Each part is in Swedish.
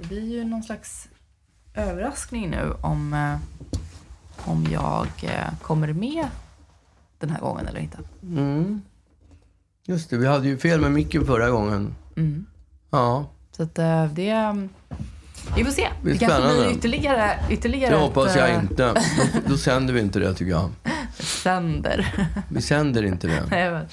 Det blir ju någon slags överraskning nu om, eh, om jag eh, kommer med den här gången eller inte. Just det, vi hade ju fel med micken förra gången. Mm. Ja, Så att eh, det... mm, Vi får se. Det Det kanske blir ytterligare, ytterligare det hoppas jag ett, inte. Då, då sänder vi inte det tycker jag. sänder. Vi sänder inte det. Jag vet.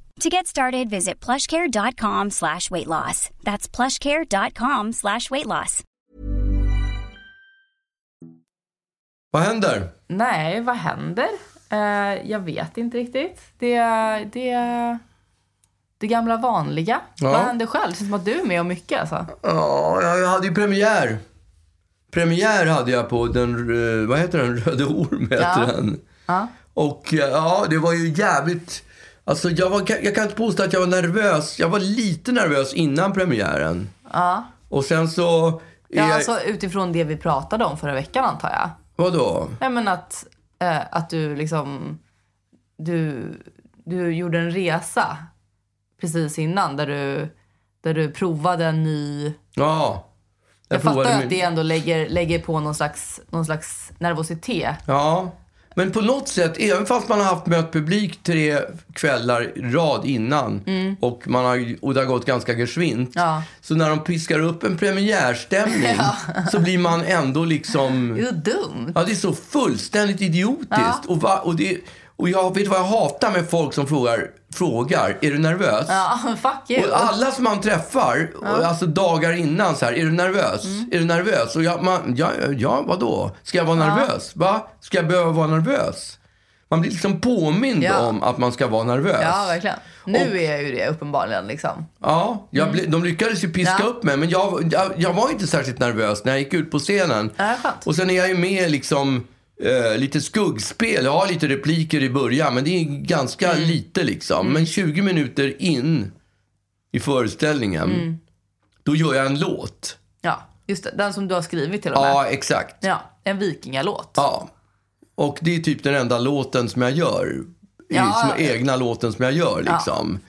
To get started, visit plushcare.com slash weight loss. That's plushcare.com slash weight loss. Vad händer? Nej, vad händer? Eh, jag vet inte riktigt. Det, det, det gamla vanliga. Ja. Vad händer själv? Det känns som att du är med om mycket alltså. Ja, jag hade ju premiär. Premiär hade jag på den, vad heter den, Röde Orm heter Ja. den. Ja. Och eh, ja, det var ju jävligt... Alltså jag, var, jag kan inte påstå att jag var nervös. Jag var lite nervös innan premiären. Ja. Och sen så... Ja, jag, alltså utifrån det vi pratade om förra veckan antar jag. Vadå? Nej men att, eh, att du liksom, du, du gjorde en resa precis innan där du, där du provade en ny... Ja. Jag, provade fattar min- att det ändå lägger, lägger på någon slags, någon slags nervositet. Ja. Men på något sätt, även fast man har haft mött publik tre kvällar rad innan och, man har, och det har gått ganska geschwint. Mm. Ja. Så när de piskar upp en premiärstämning så blir man ändå liksom... Det är dumt. Ja, det är så fullständigt idiotiskt. Ja. Och, va, och, det, och jag vet vad jag hatar med folk som frågar, frågar är du nervös? Ja, fuck you. Och alla som man träffar, och alltså dagar innan så här, är du nervös? Mm. Är du nervös? Och jag, man, ja, ja, vadå? Ska jag vara nervös? Va? Ska jag behöva vara nervös? Man blir liksom påmind Ja. om att man ska vara nervös. Ja, verkligen. Nu Och- är jag ju det uppenbarligen liksom. Ja, jag ble, de lyckades ju piska Ja. upp mig, men jag, jag, jag var inte särskilt nervös när jag gick ut på scenen. Ja, skönt. Och sen är jag ju med liksom eh, lite skuggspel. Jag har lite repliker i början, men det är ganska Mm. lite liksom. Men 20 minuter in i föreställningen, Mm. då gör jag en låt. Ja, just det. Den som du har skrivit till och med. Ja, exakt. Ja, en vikingalåt. Ja. Och det är typ den enda låten som jag gör. Ja. Som egna låten som jag gör liksom.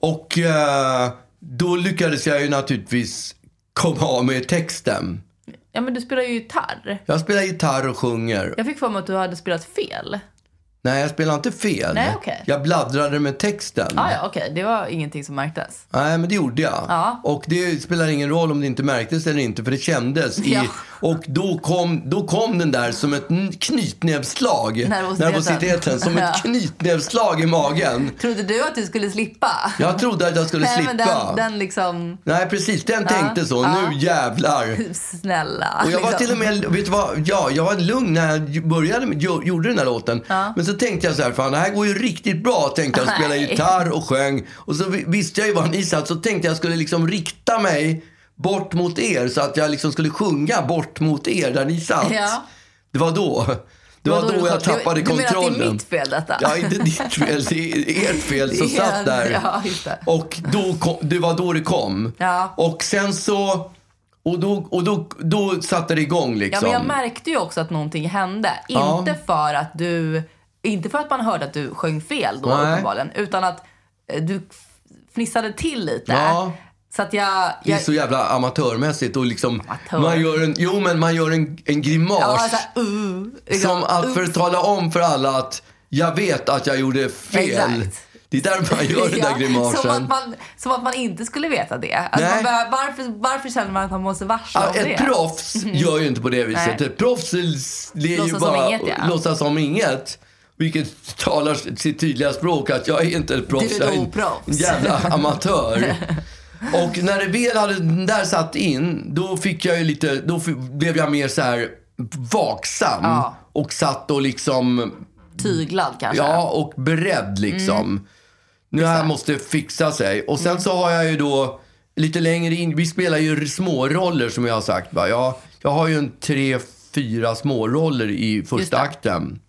Och eh, då lyckades jag ju naturligtvis komma av med texten. Ja, men du spelar ju gitarr. Jag spelar gitarr och sjunger. Jag fick för mig att du hade spelat fel. Nej, jag spelar inte fel. Nej, okej. Jag bladdrade med texten. Ah, ja, okej. Det var ingenting som märktes. Nej, men det gjorde jag. Ja. Och det spelar ingen roll om det inte märktes eller inte, för det kändes. I, Ja. Och då kom, då kom den där som ett knytnävsslag. Nervositeten. Som ett Ja. knytnävsslag i magen. Trodde du att du skulle slippa? Jag trodde att jag skulle Nej, slippa. men den, den liksom... Nej, precis. Den tänkte så. Ja. Nu jävlar. Snälla. Och jag var liksom. till och med, vet du vad, ja, jag var lugn när jag började med, gjorde den här låten. Men så tänkte jag så här, fan det här går ju riktigt bra. Tänkte jag spela gitarr och sjöng. Och så vi- visste jag ju var ni satt. Så tänkte jag skulle liksom rikta mig bort mot er. Så att jag liksom skulle sjunga bort mot er där ni satt. Ja. Det var då. Det var, då, jag tappade du, kontrollen. Du menar att det är mitt fel detta? Ja, inte ditt fel. Det är ert fel som satt där. Ja. Och då kom, det var då det kom. Ja. Och sen så... Och då, och då, då satte det igång Ja, liksom. men jag märkte ju också att någonting hände. Ja. Inte för att du... Inte för att man hörde att du sjöng fel då uppenbarligen. Utan att eh, du fnissade till lite. Ja. Så att jag... det är jag så jävla amatörmässigt och liksom... Amatör. Man gör en, jo, men man gör en, en grimas. ja, uh, liksom, som att för uh. att tala om för alla att jag vet att jag gjorde fel. Exakt. Det är därför man gör den där grimasen. som, att man, som att man inte skulle veta det. Alltså man bör, varför, varför känner man att man måste varsla Ja, om det? ett proffs gör ju inte på det viset. Nej. Ett proffs ler ju Låtsas som bara inget, ja. låtsas som inget. Vilket talar sitt tydliga språk att jag är inte ett proffs, jag är en jävla amatör. Och när det väl hade den där satt in, då fick jag ju lite, då blev jag mer så här vaksam. Ja. Och satt och liksom, Tyglad kanske? ja och beredd liksom. Mm. Nu här måste fixa sig. Och sen så har jag ju då lite längre in, vi spelar ju småroller som jag har sagt. Va? Jag, jag har ju en tre, fyra småroller i första akten.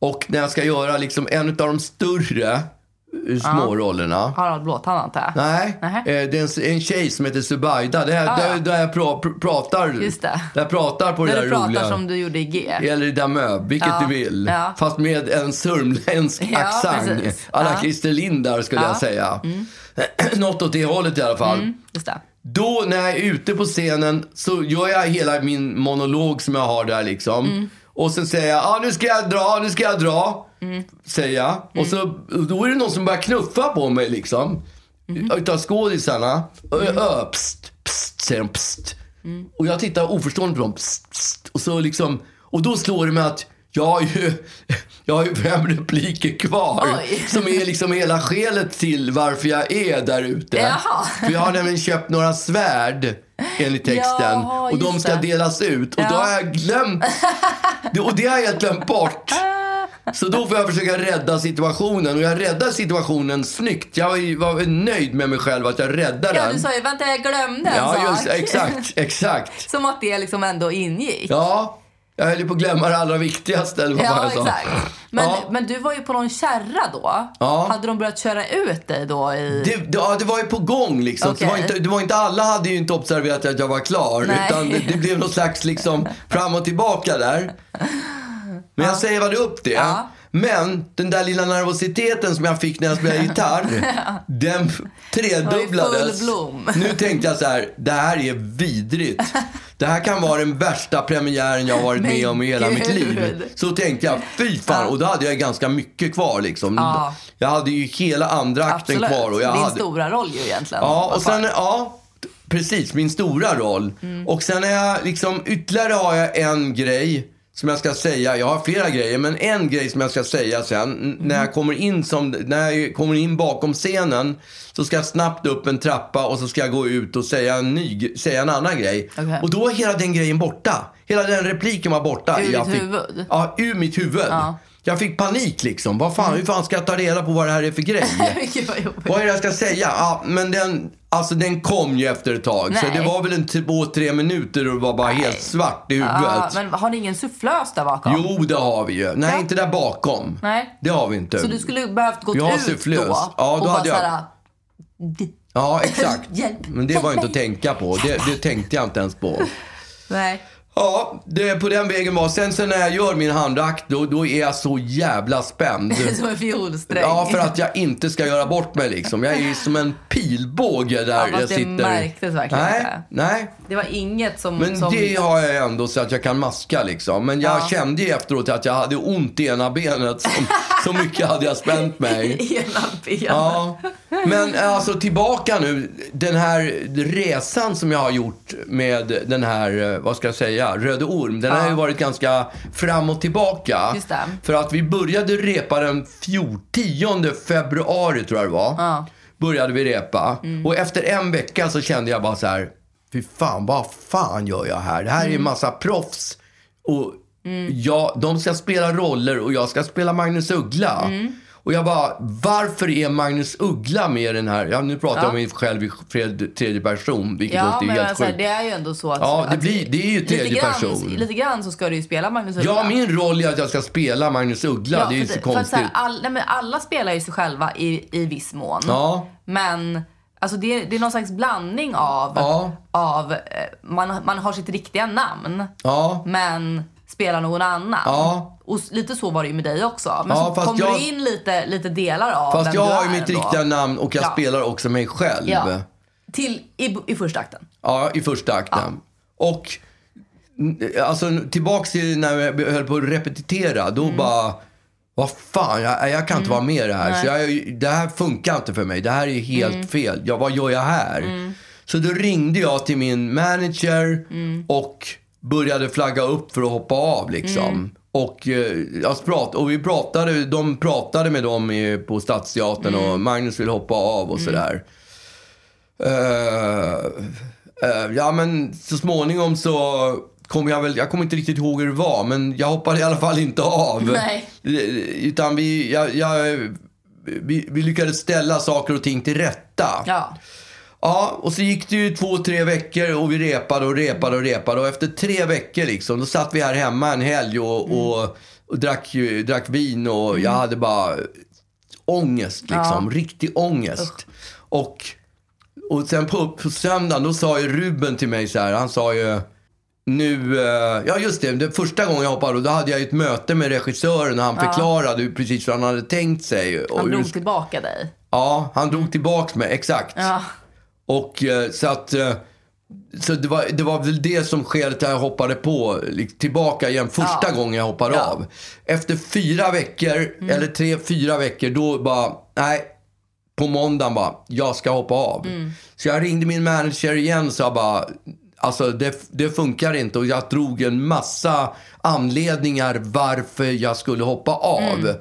Och när jag ska göra liksom en av de större eh, smårollerna. Harald Blåtand antar jag? Nej, Nähä. eh, det är en, en tjej som heter Subaida. Det är, Ah, där, där jag pra, pr, pratar, Just det. Där jag pratar på det När där du pratar roliga. som du gjorde i G. Eller i Damö, vilket Ja, du vill. ja. Fast med en sörmländsk Ja, accent. Alla Ja. Christer Lindar skulle Ja. jag säga. Något åt det hållet i alla fall. Mm, just det. Då när jag är ute på scenen så gör jag hela min monolog som jag har där liksom. Mm. Och sen säger jag, ah, nu ska jag dra, nu ska jag dra. Mm. Säger jag. Och så, då är det någon som börjar knuffa på mig liksom. Mm. Utav skådisarna. Ö, pst, pst, säger de pst. Mm. Och jag tittar oförstående på dem. Pst, pst. Och, så liksom, och då slår det mig att jag har ju, jag har ju fem repliker kvar. Oj. Som är liksom hela skälet till varför jag är där ute. Jaha. För jag har nämligen köpt några svärd enligt texten. Jaha, och de ska det. delas ut. Och då Ja. har jag glömt. Och det har jag helt glömt bort. Så då får jag försöka rädda situationen. Och jag räddar situationen snyggt. Jag var, nöjd med mig själv att jag räddade Ja, den. du sa ju vänta jag glömde en Ja, sak. just exakt, exakt. Som att det liksom ändå ingick. Ja, jag höll ju på att glömma det allra viktigaste. Eller vad Ja, fan jag sa. exakt. Men, Ja. men du var ju på någon kärra då. Ja. Hade de börjat köra ut dig då i... Det, det, ja, det var ju på gång liksom. Det, var inte, det var inte alla hade ju inte observerat att jag var klar. Nej. Utan det, det blev någon slags liksom fram och tillbaka där. Men jag säger upp det. Ja. Men den där lilla nervositeten som jag fick när jag spelade gitarr. den tredubblades. Nu tänkte jag så här, det här är vidrigt. Det här kan vara den värsta premiären jag har varit med om i hela mitt liv. Så tänkte jag, fy fan. Och då hade jag ganska mycket kvar liksom. Ja. Jag hade ju hela andra akten Absolut. kvar. Och jag Din hade... stora roll ju egentligen. Ja, och sen, ja, precis, min stora roll. Mm. Och sen är jag liksom, ytterligare har jag en grej som jag ska säga. Jag har flera grejer, men en grej som jag ska säga sen. n- När Mm. jag kommer in som, när jag kommer in bakom scenen så ska jag snabbt upp en trappa och så ska jag gå ut och säga en, ny, säga en annan grej. Okej. Och då är hela den grejen borta. Hela den repliken var borta. Ur jag ditt fick, huvud? Ja, ur mitt huvud. Ja. Jag fick panik liksom. Vad fan, hur fan ska jag ta reda på vad det här är för grej? Vad är det jag ska säga? Ja, men den, alltså den kom ju efter ett tag. Så Nej. det var väl en två, tre minuter och det var bara helt svart i huvudet. Ja, men har ni ingen sufflös där bakom? Jo, det har vi ju. Nej, Ja. inte där bakom. Nej. Det har vi inte. Så du skulle behövt gått ut sufflös. då? Ja, då och bara hade jag- såhär, Ja, exakt. Hjälp. Men det var inte att tänka på. Det, det tänkte jag inte ens på. Nej. Ja, det på den vägen var. Sen så när jag gör min handakt, då, då är jag så jävla spänd. Som en fiolsträng. Ja, för att jag inte ska göra bort mig liksom. Jag är som en pilbåge där Ja, jag det sitter. märktes verkligen nej, inte. Nej, Det var inget som... Men som... det har jag ändå så att jag kan maska liksom. Men jag Ja. kände ju efteråt att jag hade ont i ena benet. Som, så mycket hade jag spänt mig. Ena benet. Ja. Men alltså tillbaka nu. Den här resan som jag har gjort med den här, eh, vad ska jag säga, Röde Orm. Den har ju varit ganska fram och tillbaka. För att vi började repa den 14 februari tror jag det var. Ja. Började vi repa. Och efter en vecka så kände jag bara så här. Fy fan, vad fan gör jag här? Det här är en massa proffs. Och jag, de ska spela roller och jag ska spela Magnus Uggla. Och jag bara, varför är Magnus Uggla med i den här? Ja, nu pratar jag Ja. om mig själv i fred, tredje person, vilket Ja, låter men helt alltså, sjukt. det är ju ändå så att... Ja, det att- blir- det är ju tredje lite grann, person. Lite grann så ska du ju spela Magnus Uggla. Ja, min roll är att jag ska spela Magnus Uggla. det är ju så för konstigt. så här, all, nej, men alla spelar ju sig själva i, i viss mån. Ja. Men alltså det, är- det är någon slags blandning av... Ja. av eh, man, man har sitt riktiga namn, Ja. men spelar någon annan. Ja. Och lite så var det ju med dig också. Men Ja, så kommer jag- du in lite, lite delar av Fast vem jag du har ju mitt riktiga namn och jag Ja. spelar också mig själv. Ja. Till, i, I första akten. Ja, i första akten. Och mm, alltså, tillbaks till när jag höll på att repetera. Då Mm. bara, vad fan, jag, jag kan Mm. inte vara med i det här. Så jag, det här funkar inte för mig. Det här är helt Mm. fel. Ja, vad gör jag här? Så då ringde jag till min manager Mm. och började flagga upp för att hoppa av liksom. Mm. Och, prat, och vi pratade, de pratade med dem på Stadsteatern Mm. och Magnus vill hoppa av och sådär. Eh, eh, ja, men så småningom så kom jag väl, jag kommer inte riktigt ihåg hur det var, men jag hoppade i alla fall inte av. Nej. Utan vi, jag, jag, vi, vi lyckades ställa saker och ting till rätta. Ja. Ja, och så gick det ju två, tre veckor och vi repade och repade och repade. Och efter tre veckor liksom, då satt vi här hemma en helg och, och, och drack, drack vin och jag hade bara ångest liksom. Riktig ångest. Och, och sen på, på söndagen, då sa ju Ruben till mig så här, han sa ju nu, eh, ja just det, det första gången jag hoppade, då hade jag ett möte med regissören och han förklarade hur- precis hur han hade tänkt sig. Och Han hur, drog tillbaka dig. Ja, han drog tillbaks mig, exakt. Ja. Och eh, så att... eh, Så det var, det var väl det som till att jag hoppade på tillbaka igen första Ja. gången jag hoppade Ja. Mm. av. Efter fyra veckor, eller tre, fyra veckor, då bara, nej. På måndagen bara, jag ska hoppa av. Mm. Så jag ringde min manager igen och sa bara, alltså det, det funkar inte. Och jag drog en massa anledningar varför jag skulle hoppa av. Mm.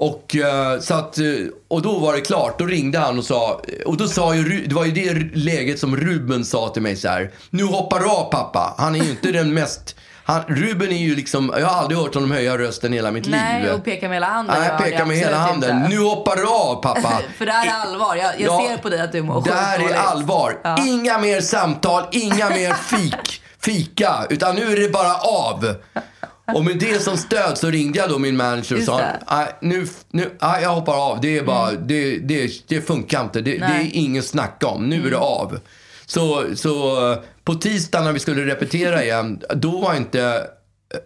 Och, eh, så att, eh, och då var det klart. Då ringde han och sa, och då sa ju, det var ju det läget som Ruben sa till mig så här. Nu hoppar du av pappa. Han är ju inte den mest, han, Ruben är ju liksom, jag har aldrig hört honom höja rösten hela mitt Nej, liv. och peka med hela handen. Nej, det med hela handen. inte. Nu hoppar du av pappa. För det här är allvar. Jag, jag Ja, ser på dig att du mår Det här är allvar. Ja. Inga mer samtal, inga mer fik, fika. Utan nu är det bara av. Och med det som stöd så ringde jag då min manager och sa det. "Nej, nu, nu, jag hoppar av. Det är bara, det, det, det funkar inte. Det, det är. Mm. ingen snacka om. Nu är det av. Så, så eh, på tisdag när vi skulle repetera igen, då var inte,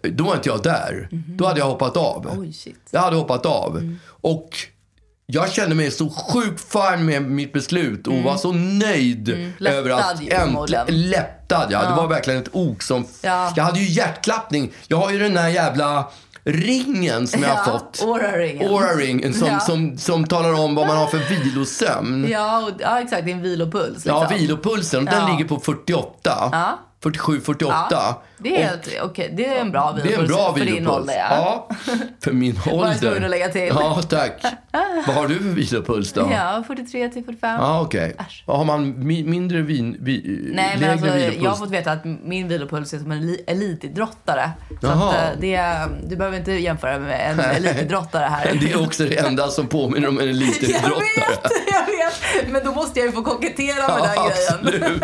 då var inte jag där. Då hade jag hoppat av. Shit. Jag hade hoppat av. Mm. Och jag kände mig så sjukt fin med mitt beslut och var så nöjd över Mm. Lättad att äntligen... Lättad, ja. Det var verkligen ett ok som... Ja. Jag hade ju hjärtklappning. Jag har ju den där jävla ringen som jag har Ja, fått. Aura-ringen. Aura-ringen som, Ja. som, som talar om vad man har för vilosömn. Ja, och, ja, exakt. Din vilopuls. Ja, Liksom. vilopulsen. Den Ja. ligger på 48. Ja. 47, 48. Ja, det, är helt, okej, det är en bra Det vilopuls är en bra för vilopuls. din ålder. Ja. Ja, för min ålder. tvungen att lägga till. Ja, tack. Vad har du för vilopuls då? Ja, 43 till 45. Ja, okej. Äsch. Har man mi- mindre vin, vi, Nej, men alltså, vilopuls? jag har fått veta att min vilopuls är som en eli- elitidrottare. Så att, eh, det, är- du behöver inte jämföra med en elitidrottare här. Det är också det enda som påminner om en jag elitidrottare. vet, jag vet. Men då måste jag ju få kokettera med Ja, den grejen.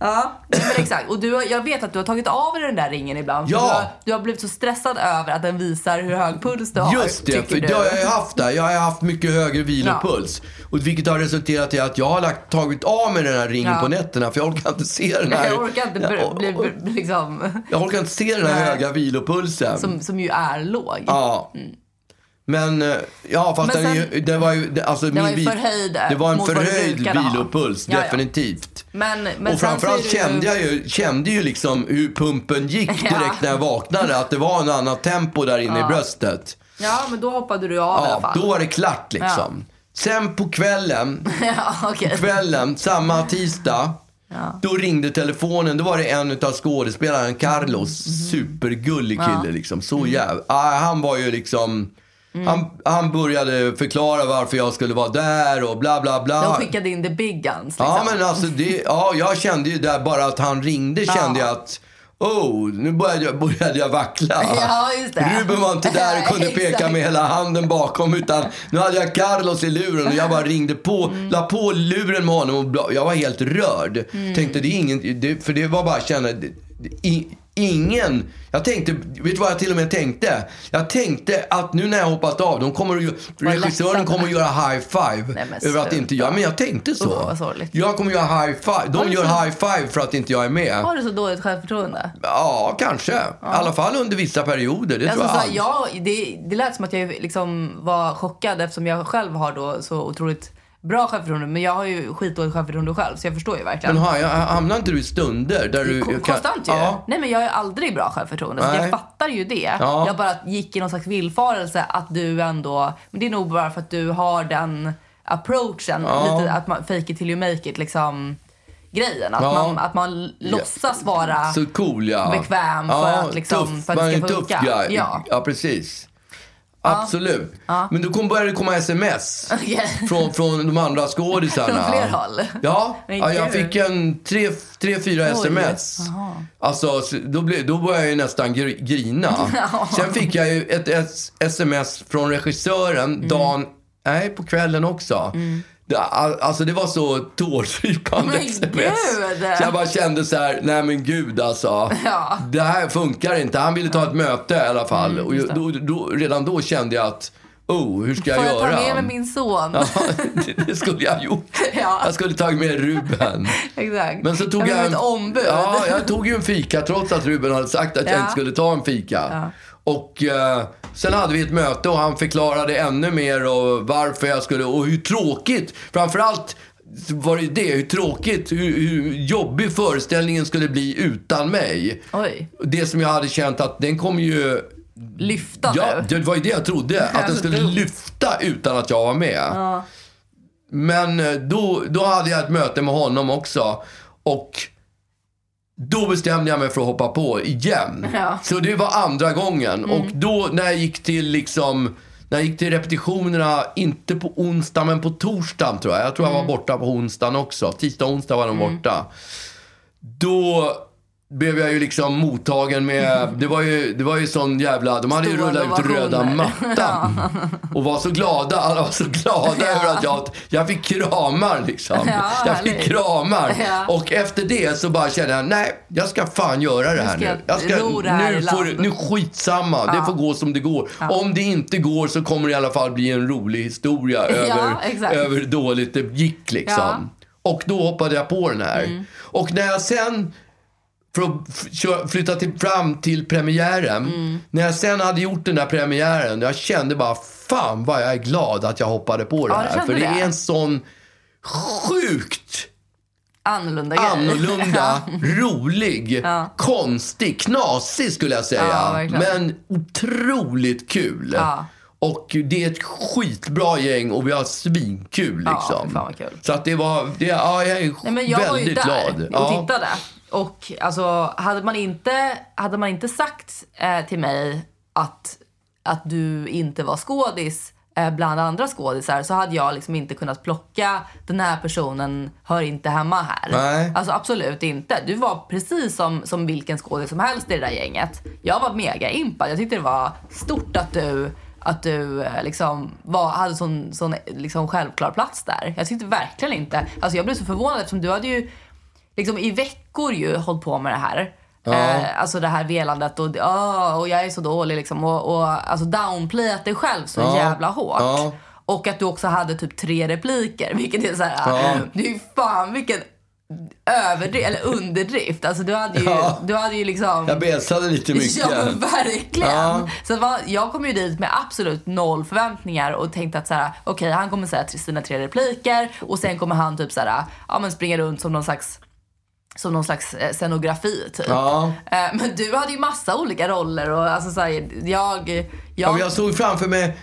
Ja, men exakt. Och du, har- jag vet att du har tagit av dig den där ringen ibland. för Ja. Du har, du har blivit så stressad över att den visar hur hög puls du har. Just det, tycker för du. jag har ju haft det. Jag har haft mycket högre vilopuls. Och vilket har resulterat i att jag har lagt, tagit av mig den här ringen Ja. på nätterna för jag orkar inte se den här. Jag orkar inte Ja, bli, bli, liksom, Jag orkar inte se den här Nej. höga vilopulsen. som, som ju är låg. Ja. Men, eh, ja fast Men den, sen- ju, det var ju, alltså var ju förhöjd, eh, Det var en förhöjd vilopuls, Ja, ja. definitivt. Men, men och framförallt det kände jag ju, kände ju liksom hur pumpen gick direkt Ja. när jag vaknade. Att det var en annat tempo där inne i bröstet. Ja, men då hoppade du av i alla Ja, fall. då var det klart liksom. Sen på kvällen, ja, okej. kvällen, samma tisdag. Då ringde telefonen. Då var det en av skådespelarna, Carlos. Supergullig kille liksom. Så jävla... Ah, han var ju liksom... Han, han började förklara varför jag skulle vara där och bla bla bla. De skickade in the big guns. Liksom. Ja, men alltså det, ja, jag kände ju där bara att han ringde kände jag att Oh, nu började jag, började jag vackla. Ja, just det. Ruben var inte där och kunde peka med hela handen bakom. Utan nu hade jag Carlos i luren och jag bara ringde på, Mm. la på luren med honom och jag var helt rörd. Mm. Tänkte det är ingen, det, för det var bara att känna, det, det, i, ingen, jag tänkte, vet du vad jag till och med tänkte? Jag tänkte att nu när jag hoppat av, de kommer att, regissören kommer att göra high five Nej, över att inte jag, men jag tänkte så. Sorgligt. jag kommer att göra high five, de gör så- high five för att inte jag är med. Har du så dåligt självförtroende? Ja, kanske. I alla fall under vissa perioder. Det Alltså, tror jag. så jag, det, det lät som att jag liksom var chockad eftersom jag själv har då så otroligt bra självförtroende. Men jag har ju skitdåligt självförtroende själv så jag förstår ju verkligen. Men har, jag- hamnar inte du i stunder där du... Ko- kan- Konstant ju. Ja. Nej men jag är aldrig bra självförtroende. Så jag fattar ju det. Ja. Jag bara gick i någon slags villfarelse att du ändå, men det är nog bara för att du har den approachen. Ja. Lite att man fake it till you make it liksom grejen. Att, Ja. man, att man låtsas vara Så cool ja. bekväm för att liksom- tuff. för att det ska en tuff funka. guy. Ja. ja, precis. Absolut. Men då kom, började det komma sms Okej. från, från de andra skådisarna. Från fler håll? Ja, ja jag fick en tre, tre fyra sms. Alltså, så då, blev, då började jag ju nästan gr- grina. Sen fick jag ju ett, s- sms från regissören Mm. dagen, nej på kvällen också. All- alltså det var så tårdrypande sms. Så jag bara kände så här, nej men gud alltså. Ja. Det här funkar inte. Han ville ta ett möte i alla fall. Mm, och då, då, redan då kände jag att, oh, hur ska jag Får jag göra? ta med mig min son? Ja, det, det skulle jag ha gjort. Ja. Jag skulle tagit med Ruben. Exakt. Men så tog jag, jag en, ett ombud. Ja, jag tog ju en fika trots att Ruben hade sagt att jag Ja. inte skulle ta en fika. Och eh, sen hade vi ett möte och han förklarade ännu mer och varför jag skulle och hur tråkigt, framförallt var det det, hur tråkigt, hur, hur jobbig föreställningen skulle bli utan mig. Oj. Det som jag hade känt att den kommer ju Lyfta Ja, nu. det var ju det jag trodde. Att den så skulle lyfta utan att jag var med. Men eh, då, då hade jag ett möte med honom också. Och då bestämde jag mig för att hoppa på igen. Ja. Så det var andra gången. Och då när jag gick till liksom när jag gick till repetitionerna, inte på onsdag men på torsdagen tror jag. Jag tror jag var borta på onsdagen också. Tisdag och onsdag var de borta. Då blev jag ju liksom mottagen med, det var ju, det var ju sån jävla, de hade ju Stora rullat ut röda mattan. Och var så glada, alla var så glada över att jag, jag fick kramar liksom. Ja, jag fick kramar. Ja. Och efter det så bara kände jag, nej, jag ska fan göra det här ska nu. Jag ska, ro det här nu, får, nu skitsamma, det får gå som det går. Om det inte går så kommer det i alla fall bli en rolig historia över, över dåligt det gick liksom. Och då hoppade jag på den här. Mm. Och när jag sen för att flytta till, fram till premiären. Mm. När jag sen hade gjort den där premiären, jag kände bara fan vad jag är glad att jag hoppade på det Ja, här. För det det? är en sån sjukt Annorlunda grej. annorlunda, rolig, konstig, knasig skulle jag Ja, säga. verkligen. men otroligt kul. Ja. Och det är ett skitbra gäng och vi har svinkul Ja, liksom. fy fan vad kul. Så att det var, det, ja, jag är Nej, men jag väldigt var ju där glad. och Ja. tittade. Och alltså, hade man inte, hade man inte sagt eh, till mig att, att du inte var skådis eh, bland andra skådisar så hade jag liksom inte kunnat plocka den här personen hör inte hemma här. Nej. Alltså absolut inte. Du var precis som, som vilken skådis som helst i det där gänget. Jag var mega impad. Jag tyckte det var stort att du att du eh, liksom var, hade sån, sån liksom självklar plats där. Jag tyckte verkligen inte... Alltså jag blev så förvånad eftersom du hade ju liksom i veckor ju hållit på med det här. Eh, alltså det här velandet och, oh, och jag är så dålig liksom. Och, och alltså downplayat dig själv så Ja. jävla hårt. Ja. Och att du också hade typ tre repliker. Vilket är så här, Ja. det är ju fan vilken överdrift, eller underdrift. Alltså du hade ju, Ja. du hade ju liksom... Jag besade lite mycket. Ja, verkligen. Ja. Så var, jag kom ju dit med absolut noll förväntningar och tänkte att så här, okej, han kommer säga sina tre repliker och sen kommer han typ så här, ja men springa runt som någon slags som någon slags eh, scenografi typ. Ja. Eh, Men du hade ju massa olika roller och alltså så här, jag... Ja, jag men jag såg framför mig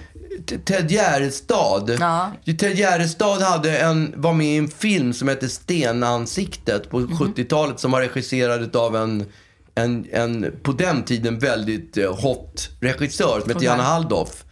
Ted Gärdestad. Ja. Ted Gärdestad hade en, var med i en film som hette Stenansiktet på Mhm. 70-talet som var regisserad av en, en, en på den tiden väldigt eh, hot regissör som hette. Mhm. Janne Halldoff.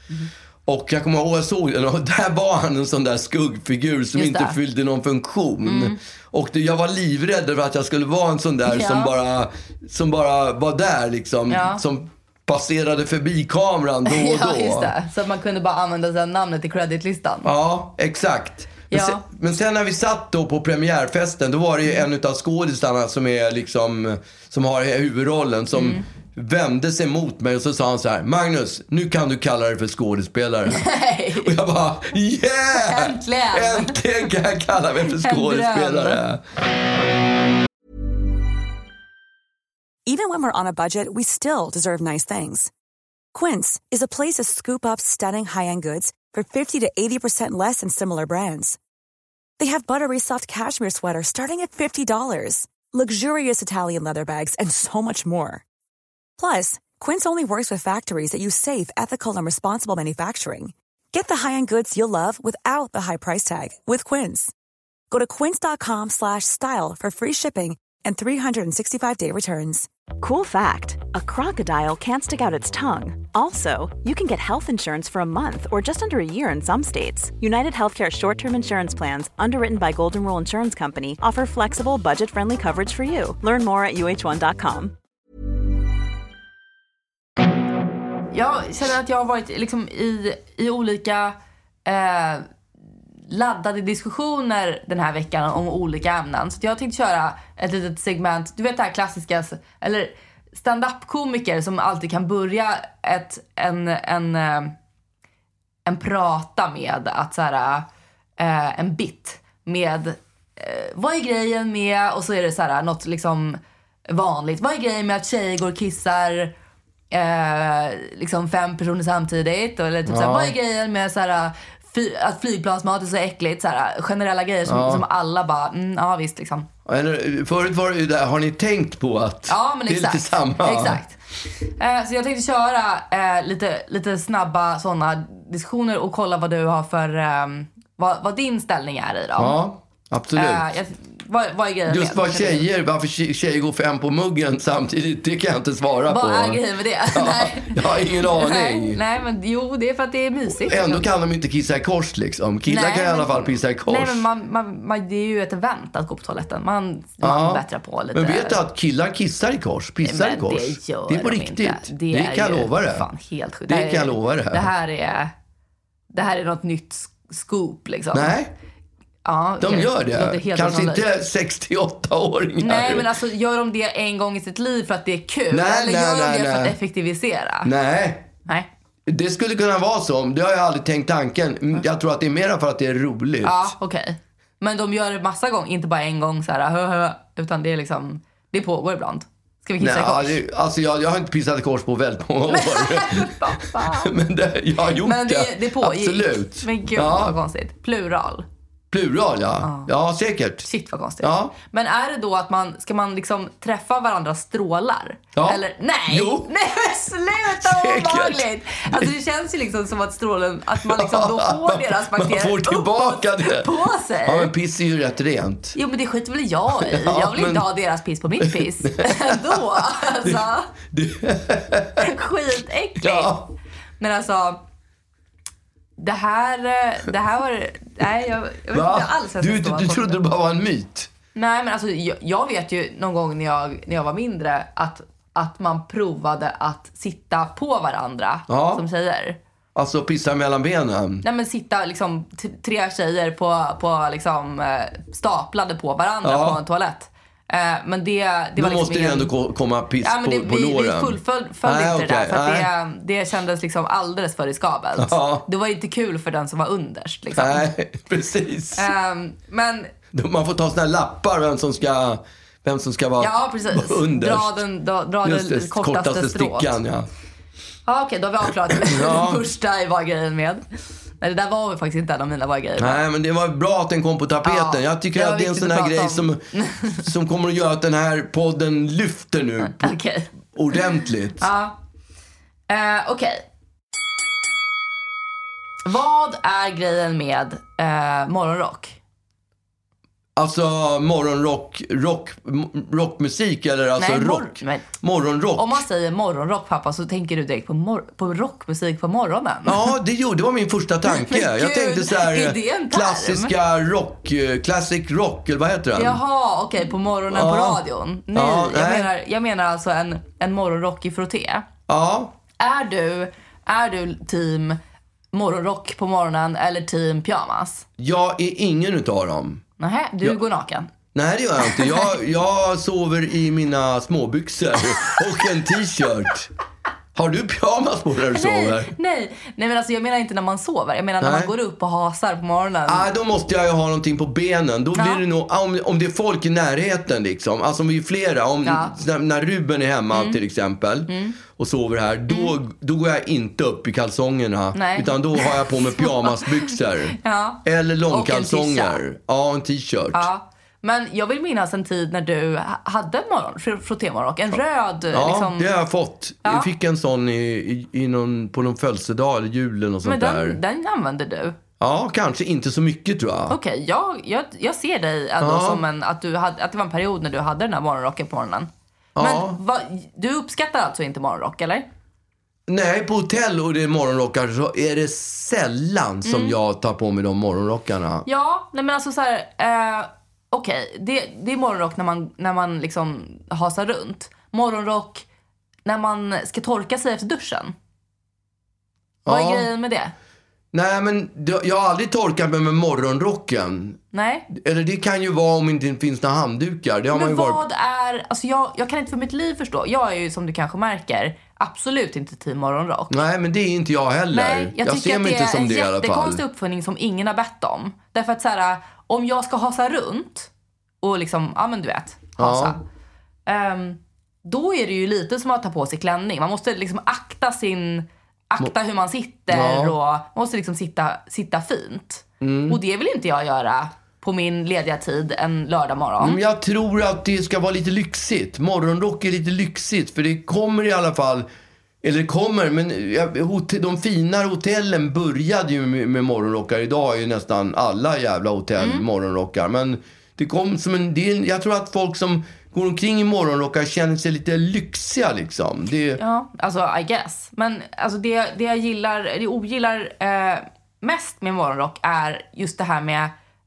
Och jag kommer ihåg, jag såg den och där var han en sån där skuggfigur som inte fyllde någon funktion. Och det, jag var livrädd för att jag skulle vara en sån där Ja. som, bara, som bara var där liksom. Ja. Som passerade förbi kameran då och då. Ja, just det. Så att man kunde bara använda sig namnet i creditlistan. Ja, exakt. Men, Ja. sen, men sen när vi satt då på premiärfesten, då var det ju en av skådisarna som är liksom, som har huvudrollen, som Mm. Vände sig mot mig och så sa han så här, Magnus, nu kan du kalla dig för skådespelare. Nej. och jag bara, yeah! Äntligen! Äntligen kan jag kalla mig för skådespelare. Even when we're on a budget, we still deserve nice things. Quince is a place to scoop up stunning high-end goods for 50 to 80% less than similar brands. They have buttery soft cashmere sweaters starting at $50, luxurious Italian leather bags, and so much more. Plus, Quince only works with factories that use safe, ethical, and responsible manufacturing. Get the high-end goods you'll love without the high price tag with Quince. Go to quince.com slash style for free shipping and 365-day returns. Cool fact a crocodile can't stick out its tongue. Also, you can get health insurance for a month or just under a year in some states. United Healthcare short term insurance plans, underwritten by Golden Rule Insurance Company, offer flexible, budget friendly coverage for you. Learn more at uh1.com. Jag känner att jag har varit liksom i, i olika eh, laddade diskussioner den här veckan om olika ämnen. Så jag tänkte köra ett litet segment, du vet det här klassiska, eller stand-up-komiker som alltid kan börja ett, en, en, eh, en prata med att så här, eh, en bit med eh, vad är grejen med, och så är det så här något liksom vanligt. Vad är grejen med att tjejer går och kissar eh, liksom fem personer samtidigt? Eller typ så här, vad är grejen med så här, fly, att flygplansmat är så äckligt? Så här, generella grejer som, som alla bara, mm, ja visst liksom. Förut var det ju där, har ni tänkt på att Ja, men det är exakt. lite samma? Exakt. Eh, så jag tänkte köra eh, lite, lite snabba sådana diskussioner och kolla vad du har för, eh, vad, vad din ställning är i dem. Ja, absolut. Eh, jag, vad, vad är grejen Just vad tjejer, varför tje- tjejer går fem på muggen samtidigt, det kan jag inte svara på. Vad är grejen med det? Nej. Jag har ingen aning. Nej, nej, men jo, det är för att det är mysigt. Ändå kan de inte kissa i kors liksom. Killar Nej, kan i alla men- fall pissa i kors. Nej, men man, man, man, det är ju ett event att gå på toaletten. Man, man bättrar på lite. Men vet du att killar kissar i kors? Pissar Men i kors? det gör det är på de riktigt. Inte. Det, kan jag lova det. Fan, helt sjukt. Det här kan jag lova det. Det här är, det här är något nytt scoop liksom. Nej, ja, de okej. gör det. helt Kanske inte 68-åringar. Nej, men alltså gör de det en gång i sitt liv för att det är kul? Nej, eller nej, gör de nej, det för att nej. effektivisera? Nej. Nej. Det skulle kunna vara så. Det har jag aldrig tänkt tanken. Mm, Jag tror att det är mer för att det är roligt. Ja, okej. Men de gör det massa gånger, inte bara en gång så här, hö, hö, utan det är liksom, det pågår ibland. Ska vi kissa Nej, i kors? det, alltså jag, jag har inte pissat i kors på väldigt många år. Men det, jag har gjort Men det, det pågick. Absolut. Men gud ja. vad konstigt. Plural. Plural, ja. Ja, säkert. Shit vad konstigt. Ja. Men är det då att man, ska man liksom träffa varandras strålar? Ja. Eller nej! Jo. Nej men sluta vad obehagligt! Alltså det känns ju liksom som att strålen, att man liksom då får deras Man bakterier får tillbaka det. på sig. Ja, men piss är ju rätt rent. Jo men det skiter väl jag i. Ja, jag vill men- inte ha deras piss på mitt piss. Ändå. Alltså. Skitäckligt. Ja. Men alltså. Det här, eh, det här var... Nej, jag, jag vet Va? inte alls jag Du, du, du trodde det bara var en myt? Nej, men alltså jag, jag vet ju någon gång när jag, när jag var mindre att, att man provade att sitta på varandra Ja. som tjejer. Alltså pissa mellan benen? Nej men sitta liksom tre tjejer på, på liksom eh, staplade på varandra Ja. på en toalett. Eh, men det, det Då var liksom måste det ingen- ändå ko- komma piss Ja, men det, på, på vi, vi låren. fullföljde Nej, inte det där för nej. det, det kändes liksom alldeles för riskabelt. Ja. Det var inte kul för den som var underst. Liksom. Nej, precis. Ehm, men Då Man får ta såna här lappar vem som ska, vem som ska vara ja, precis. vara underst. Dra den, dra, dra Just det det, kortaste, kortaste stickan, ja. Ja, okej, då har vi avklarat Ja. det första i vad grejen med. Nej, det där var väl faktiskt inte en av mina vad grejer. Nej, men det var bra att den kom på tapeten. Ja, jag tycker det att det är en sån här grej som, om. som kommer att göra att den här podden lyfter nu på, Okej. ordentligt. Ja. Eh, okej. Vad är grejen med eh, morgonrock? Alltså morgonrock, rock, rockmusik eller alltså Nej, mor- rock. men- Morgonrock. Om man säger morgonrock pappa så tänker du direkt på, på rockmusik på morgonen. Ja, det, gjorde, det var min första tanke. Jag tänkte så här, klassiska rock, eh, classic rock, eller vad heter den? Jaha, okej, på morgonen på Ja. radion. Nej, Ja, jag, nej. menar, jag menar alltså en, en morgonrock i frotté. Ja, Är du, är du team morgonrock på morgonen eller team pyjamas? jag är ingen utav dem. Nähä, du Ja. går naken. Nej, det gör jag inte. Jag, jag sover i mina småbyxor och en t-shirt. Har du pyjamas på när du sover? Nej, nej, men alltså jag menar inte när man sover. Jag menar när Nej. man går upp och hasar på morgonen. Ah, då måste jag ju ha någonting på benen. Då Ja. blir det nog, om, om det är folk i närheten liksom. Alltså om vi är flera. Om, Ja. Mm. när, när Ruben är hemma till exempel och sover här. Då, då går jag inte upp i kalsongerna. Nej. Utan då har jag på mig pyjamasbyxor. Ja. Eller Och en långkalsonger. t-shirt. Ja, en t-shirt. Ja. Men jag vill minnas en tid när du ha- hade en morgon, fr- frottémorgonrock. En röd Ja, liksom. det har jag fått. Ja. Jag fick en sån i, i, i någon, på någon födelsedag eller julen och sånt Men där. den, den använder du? Ja, kanske inte så mycket tror jag. Okej, jag, jag, jag ser dig ändå Ja. som en, att, du hade, att det var en period när du hade den här morgonrocken på morgonen. Ja. Men vad, du uppskattar alltså inte morgonrock, eller? Nej, på hotell och det är morgonrockar så är det sällan som Mm. jag tar på mig de morgonrockarna. Ja, nej men alltså så här, eh, okej, det, det är morgonrock när man, när man liksom hasar runt. Morgonrock när man ska torka sig efter duschen. Vad är Ja. grejen med det? Nej, men det- jag har aldrig torkat mig med morgonrocken. Nej? Eller det kan ju vara om det inte finns några handdukar. Det har man Men ju varit... vad är, alltså jag, jag kan inte för mitt liv förstå. Jag är ju som du kanske märker absolut inte team morgonrock. Nej, men det är inte jag heller. Nej, jag, tycker ser att mig det inte är som en det i alla fall. jättekonstig uppfinning som ingen har bett om. Därför att så här, om jag ska hasa runt och liksom, ja men du vet, hasa. ehm, då är det ju lite som att ta på sig klänning. Man måste liksom akta sin, akta hur man sitter Ja. och man måste liksom sitta, sitta fint. Mm. Och det vill inte jag göra på min lediga tid en lördag morgon. Men jag tror att det ska vara lite lyxigt. Morgonrock är lite lyxigt. För det kommer i alla fall... Eller kommer, men ja, de finare hotellen började ju med, med morgonrockar. Idag är ju nästan alla jävla hotell Mm. morgonrockar. Men det kom som en del... Jag tror att folk som går omkring i morgonrockar känner sig lite lyxiga liksom. Det, Ja, alltså I guess. Men alltså det, det jag gillar, det jag ogillar eh, mest med morgonrock är just det här med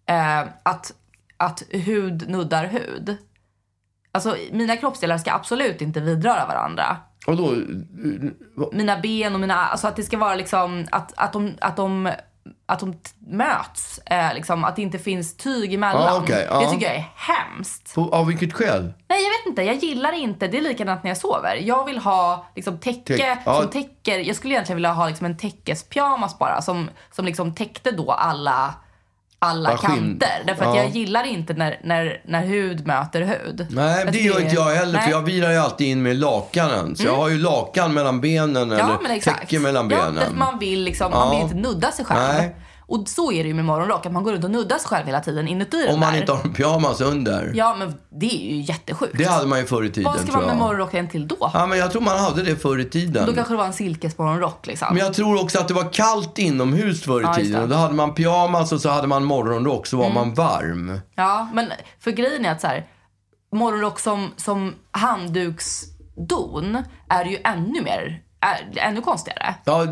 eh, att, att hud nuddar hud. Alltså mina kroppsdelar ska absolut inte vidröra varandra. Och då, Mina ben och mina, alltså att det ska vara liksom att, att de, att de att de möts, eh, liksom, att det inte finns tyg emellan. Ja, okej, ja. Det tycker jag är hemskt. på, av vilket skäl? Nej, jag vet inte. Jag gillar inte. Det är likadant när jag sover. Jag vill ha liksom täcke Täck- ja. som täcker. Jag skulle egentligen vilja ha liksom en täckespyjamas bara som, som liksom täckte då alla, alla Ja, kanter. Därför att Ja. jag gillar inte när, när, när hud möter hud. Nej, det tycker gör inte jag heller. Nej. För jag vilar ju alltid in med lakanen. Så jag har ju lakan mellan benen Ja, eller täcke mellan benen. man vill, liksom, man vill inte nudda sig själv. Nej. Och så är det ju med morgonrock, att man går runt och nuddar sig själv hela tiden inuti Om man där. inte har en pyjamas under. Ja, men det är ju jättesjukt. Det hade man ju förr i tiden Vad ska man med morgonrocken till då? Ja, men jag tror man hade det förr i tiden. Då kanske det var en silkesmorgonrock liksom. Men jag tror också att det var kallt inomhus förr i Ja, tiden. Och då hade man pyjamas och så hade man morgonrock så var Mm. man varm. Ja, men för grejen är att så här, morgonrock som, som handduksdon är ju ännu mer, är, ännu konstigare. Ja,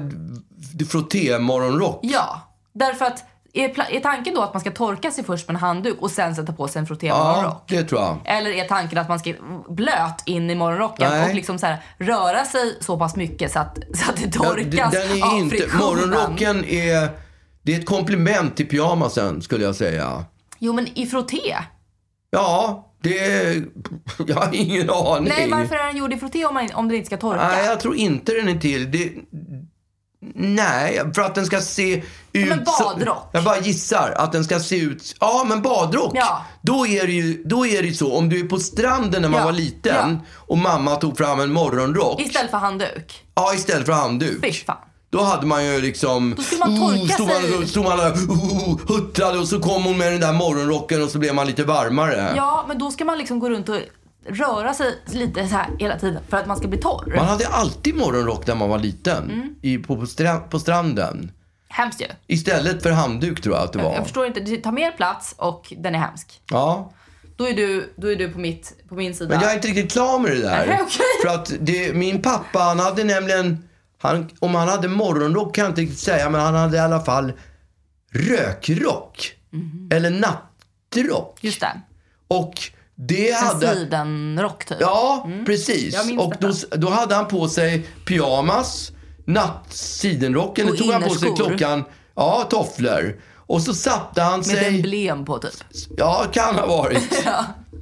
frotté-morgonrock. Ja, därför att är, är tanken då att man ska torka sig först med en handduk och sen sätta på sig en Ja, frottémorgonrock? det tror jag. Eller är tanken att man ska blöt in i morgonrocken Nej. och liksom så här, röra sig så pass mycket så att, så att det Ja, torkas d- den är av inte, friktionen? morgonrocken är, det är ett komplement till pyjamasen skulle jag säga. Jo, men i frotté? Ja, det jag har ingen aning. Nej, varför är den gjord i frotté om, man, om den inte ska torka? Nej, jag tror inte den är till. Det, nej, för att den ska se ut... Men badrock. Jag bara gissar att den ska se ut... Ja, men badrock. Ja. Då är det ju då är det så. Om du är på stranden när man Ja, var liten ja. och mamma tog fram en morgonrock. Istället för handduk? Ja, istället för handduk. Fy fan. Då hade man ju liksom... Då skulle man torka stod man, sig. stod man där oh, huttrade och så kom hon med den där morgonrocken och så blev man lite varmare. Ja, men då ska man liksom gå runt och röra sig lite så här hela tiden för att man ska bli torr. Man hade alltid morgonrock när man var liten. Mm. I, på, på, stra, på stranden. Hemskt ju. Istället för handduk tror jag att det var. Jag förstår inte. Det tar mer plats och den är hemsk. Ja, Då är du, då är du på, mitt, på min sida. men jag är inte riktigt klar med det där. Nej, okej. För att det, min pappa, han hade nämligen, han, om han hade morgonrock kan jag inte riktigt säga, men han hade i alla fall rökrock. Eller nattrock. Just det. Och det En hade... sidenrock typ. Ja, precis. Jag minns Och då, då hade han på sig pyjamas, natt, sidenrocken, Och det tog han på sig innerskor. klockan, ja, tofflor. Och så satte han Med sig... emblem på typ. Ja, kan ha varit.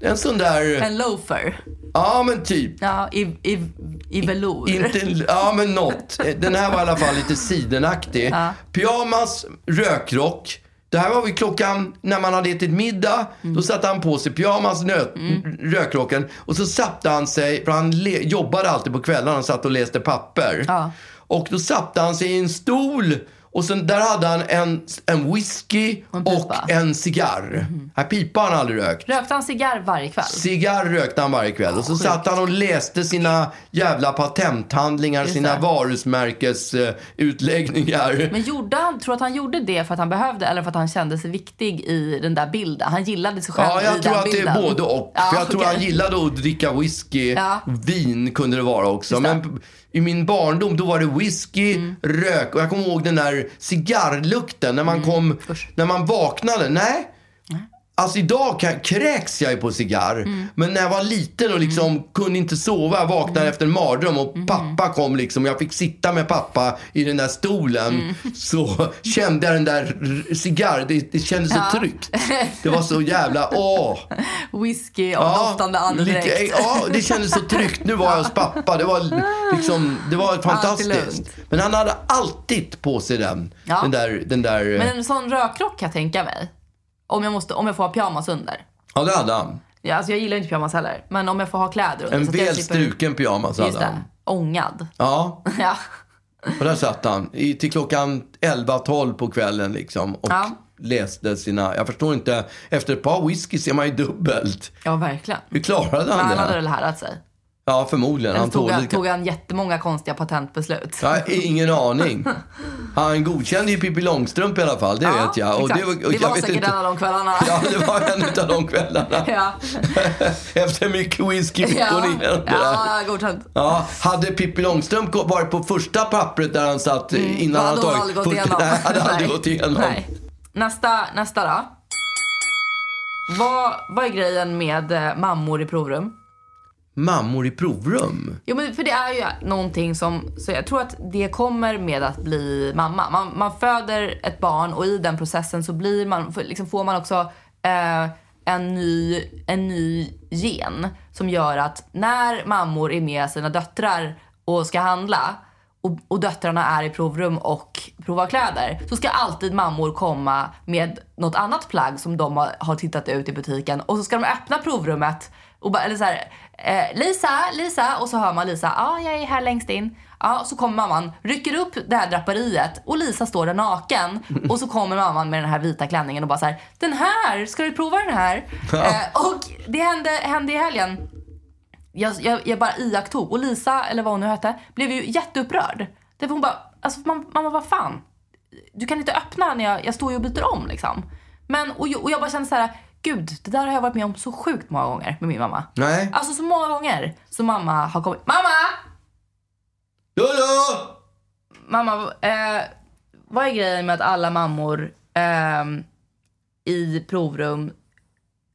En sån där... En loafer. Ja, men typ. Ja, i, i, i velour. Inte, ja, men något. Den här var i alla fall lite sidenaktig. Pyjamas, rökrock. Det här var vid klockan när man hade ätit middag. Mm. Då satte han på sig pyjamas, nöt, rökrocken. Och så satte han sig, för han le, jobbade alltid på kvällarna. Han satt och läste papper. Ja. Och då satte han sig i en stol. Och sen där hade han en, en whisky Och en och en cigarr. Här pipa han aldrig rökt. Rökte han cigarr varje kväll? Cigarr rökte han varje kväll. Och så satt han och läste sina jävla patenthandlingar, Just sina det. varumärkesutläggningar. Men gjorde han, tror att han gjorde det för att han behövde eller för att han kände sig viktig i den där bilden? Han gillade sig själv Ja, i jag den tror att det bilden. är både och. Ja, för jag tror okej. han gillade att dricka whisky. Ja. Vin kunde det vara också. Men i min barndom då var det whisky, Mm. rök och jag kommer ihåg den där cigarrlukten när man Mm. kom, när man vaknade. Nej. Alltså idag kan, kräks jag ju på cigarr. Mm. Men när jag var liten och liksom kunde inte sova, jag vaknade efter en mardröm och Mm. pappa kom liksom. Jag fick sitta med pappa i den där stolen. Mm. Så kände jag den där cigarr, det, det kändes så tryggt. Det var så jävla, åh. Whisky och doftande andedräkt. lite- ja, det kändes så tryggt. Nu var jag hos pappa. Det var, liksom, det var fantastiskt. Men han hade alltid på sig den. Ja. Den där, den där Men en sån rökrock kan jag tänka mig. Om jag, måste, om jag får ha pyjamas under. ja det hade han. Ja, alltså jag gillar inte pyjamas heller. Men om jag får ha kläder under. En så att jag väl slipper- struken pyjamas Just hade det. han. Ångad. Ja, Ja. och där satt han. I, till klockan 11-12 på kvällen liksom. Och Ja. läste sina, jag förstår inte, efter ett par whisky ser man ju dubbelt. ja, verkligen. Hur klarade Men han han hade det? väl lärat sig. Ja, förmodligen. Eller Han tog, han, tog han jättemånga konstiga patentbeslut. Jag har ingen aning. Han godkände ju Pippi Långstrump i alla fall, det vet jag. exakt. det var, och det var jag säkert inte, en av de kvällarna. Ja, det var en av de kvällarna. ja. Efter mycket whisky hon Ja, där. ja godkänt. Ja, hade Pippi Långstrump varit på första pappret där han satt eh, innan han hade tagit... aldrig gått igenom. Nej, hade aldrig gått igenom. Nej. Nästa, nästa då. Vad, vad är grejen med eh, mammor i provrum? Mammor i provrum? Jo, men för det är ju någonting som, så jag tror att det kommer med att bli mamma. Man, man föder ett barn och i den processen så blir man, för- liksom får man också eh, en, ny, en ny gen som gör att när mammor är med sina döttrar och ska handla och, och döttrarna är i provrum och provar kläder så ska alltid mammor komma med något annat plagg som de har, har tittat ut i butiken och så ska de öppna provrummet och bara, eller så här, eh, Lisa, Lisa och så hör man Lisa, ja jag är här längst in. Ja, så kommer mamman, rycker upp det här draperiet och Lisa står där naken. Och så kommer mamman med den här vita klänningen och bara så här, den här, ska du prova den här? Eh, och det hände, hände i helgen. Jag, jag, jag bara iakttog och Lisa, eller vad hon nu hette, blev ju jätteupprörd. Därför hon bara, alltså mamma, vad fan? Du kan inte öppna när jag, jag står ju och byter om liksom. Men, och, och jag bara kände så här, gud, det där har jag varit med om så sjukt många gånger med min mamma. Nej. Alltså så många gånger som mamma har kommit, mamma! Jojo! Mamma, eh, vad är grejen med att alla mammor ehm, i provrum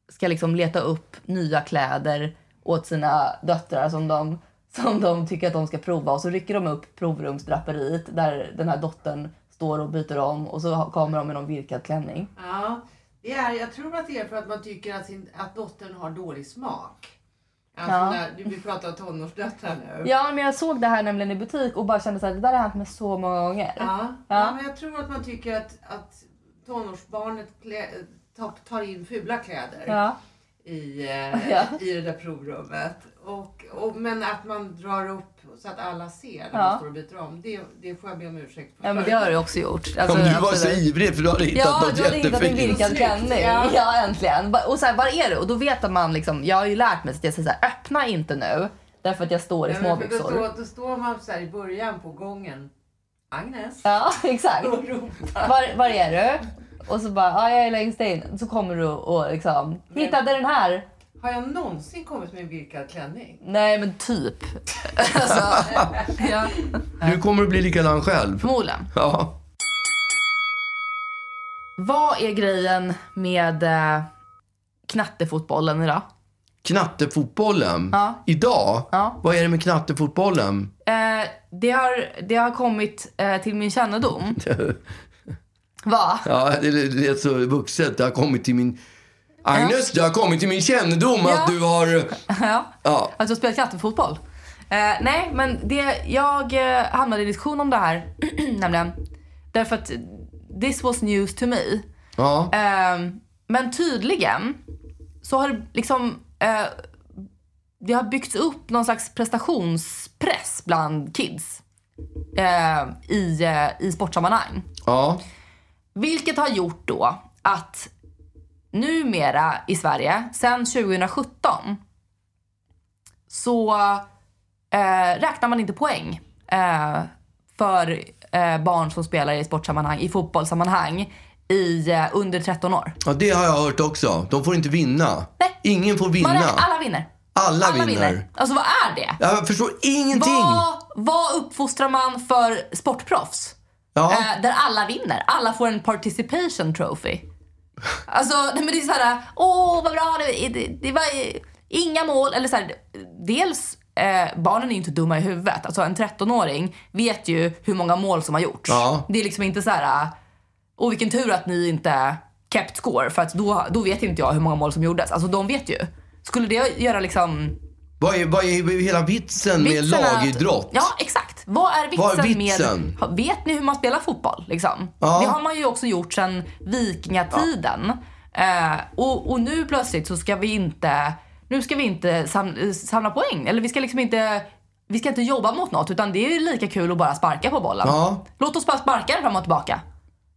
ska liksom leta upp nya kläder åt sina döttrar som de, som de tycker att de ska prova och så rycker de upp provrumsdraperiet där den här dottern står och byter om och så kommer de med någon virkad klänning. Ja, det är, jag tror att det är för att man tycker att, sin, att dottern har dålig smak. Alltså Ja. när, du- vi pratar om tonårsdöttrar nu. Ja, men jag såg det här nämligen i butik och bara kände så här, det där har hänt mig så många gånger. Ja, Ja. ja. men jag tror att man tycker att, att tonårsbarnet klä, tar, tar in fula kläder Ja. i, eh, Ja. i det där provrummet. Och, och, men att man drar upp så att alla ser när Ja. man står och byter om, det, det får jag be om ursäkt för. Ja, men det har du också gjort. Alltså, Om du var så absolut. ivrig för du hade hittat Ja, något du hade hittat en jättefint. virkad klänning. Ja. Ja. äntligen. Och så här, var är du? Och då vet man liksom, jag har ju lärt mig att jag säger så här, öppna inte nu. Därför att jag står i Ja, men för då, småbyxor. står, då står man så här i början på gången. Agnes. Ja, exakt. Och ropar. Var, var är du? Och så bara, ja jag är längst in. Så kommer du och liksom, hittade den här. Har jag någonsin kommit med en virkad klänning? Nej men typ. alltså, ja. Du kommer att bli likadan själv. Förmodligen. Ja. Vad är grejen med eh, knattefotbollen idag? Knattefotbollen. Ja. Idag? Ja. Vad är det med knattefotbollen? Eh, det, har, det har kommit eh, till min kännedom. Va? Ja, det, det är så vuxet. Det har kommit till min... Agnes, det har kommit till min kännedom att du har... ja. Ja. Att du har spelat knattefotboll. Eh, nej, men det, jag eh, hamnade i diskussion om det här, nämligen. Därför att this was news to me. Ja. Ehm, men tydligen så har det liksom eh, det har byggts upp någon slags prestationspress bland kids eh, i, eh, i sportsammanhang. ja. Vilket har gjort då att numera i Sverige, sen 2017, så eh, räknar man inte poäng eh, för eh, barn som spelar i sportsammanhang, i fotbollssammanhang, i eh, under 13 år. ja, det har jag hört också. De får inte vinna. Nej. Ingen får vinna. Man alla vinner. Alla vinner. Alltså vad är det? Jag förstår ingenting. Vad, vad uppfostrar man för sportproffs? Ja. Eh, där alla vinner. Alla får en participation trophy. Alltså, nej, men det är så här, åh vad bra, det, det, det var inga mål. Eller så här, dels, eh, barnen är ju inte dumma i huvudet. Alltså en 13-åring vet ju hur många mål som har gjorts. Ja. Det är liksom inte så här, åh vilken tur att ni inte kept score. För att då, då vet inte jag hur många mål som gjordes. Alltså de vet ju. Skulle det göra liksom Vad, är, vad är hela vitsen, med Vitsen är att- lagidrott? Ja, exakt. Vad är vitsen, Vad är vitsen? med... Vet ni hur man spelar fotboll? Liksom? Ja. Det har man ju också gjort sedan vikingatiden. Eh, och, och nu plötsligt så ska vi inte, nu ska vi inte sam, samla poäng. Eller vi ska liksom inte, vi ska inte jobba mot något. Utan det är lika kul att bara sparka på bollen. Ja. Låt oss bara sparka den fram och tillbaka.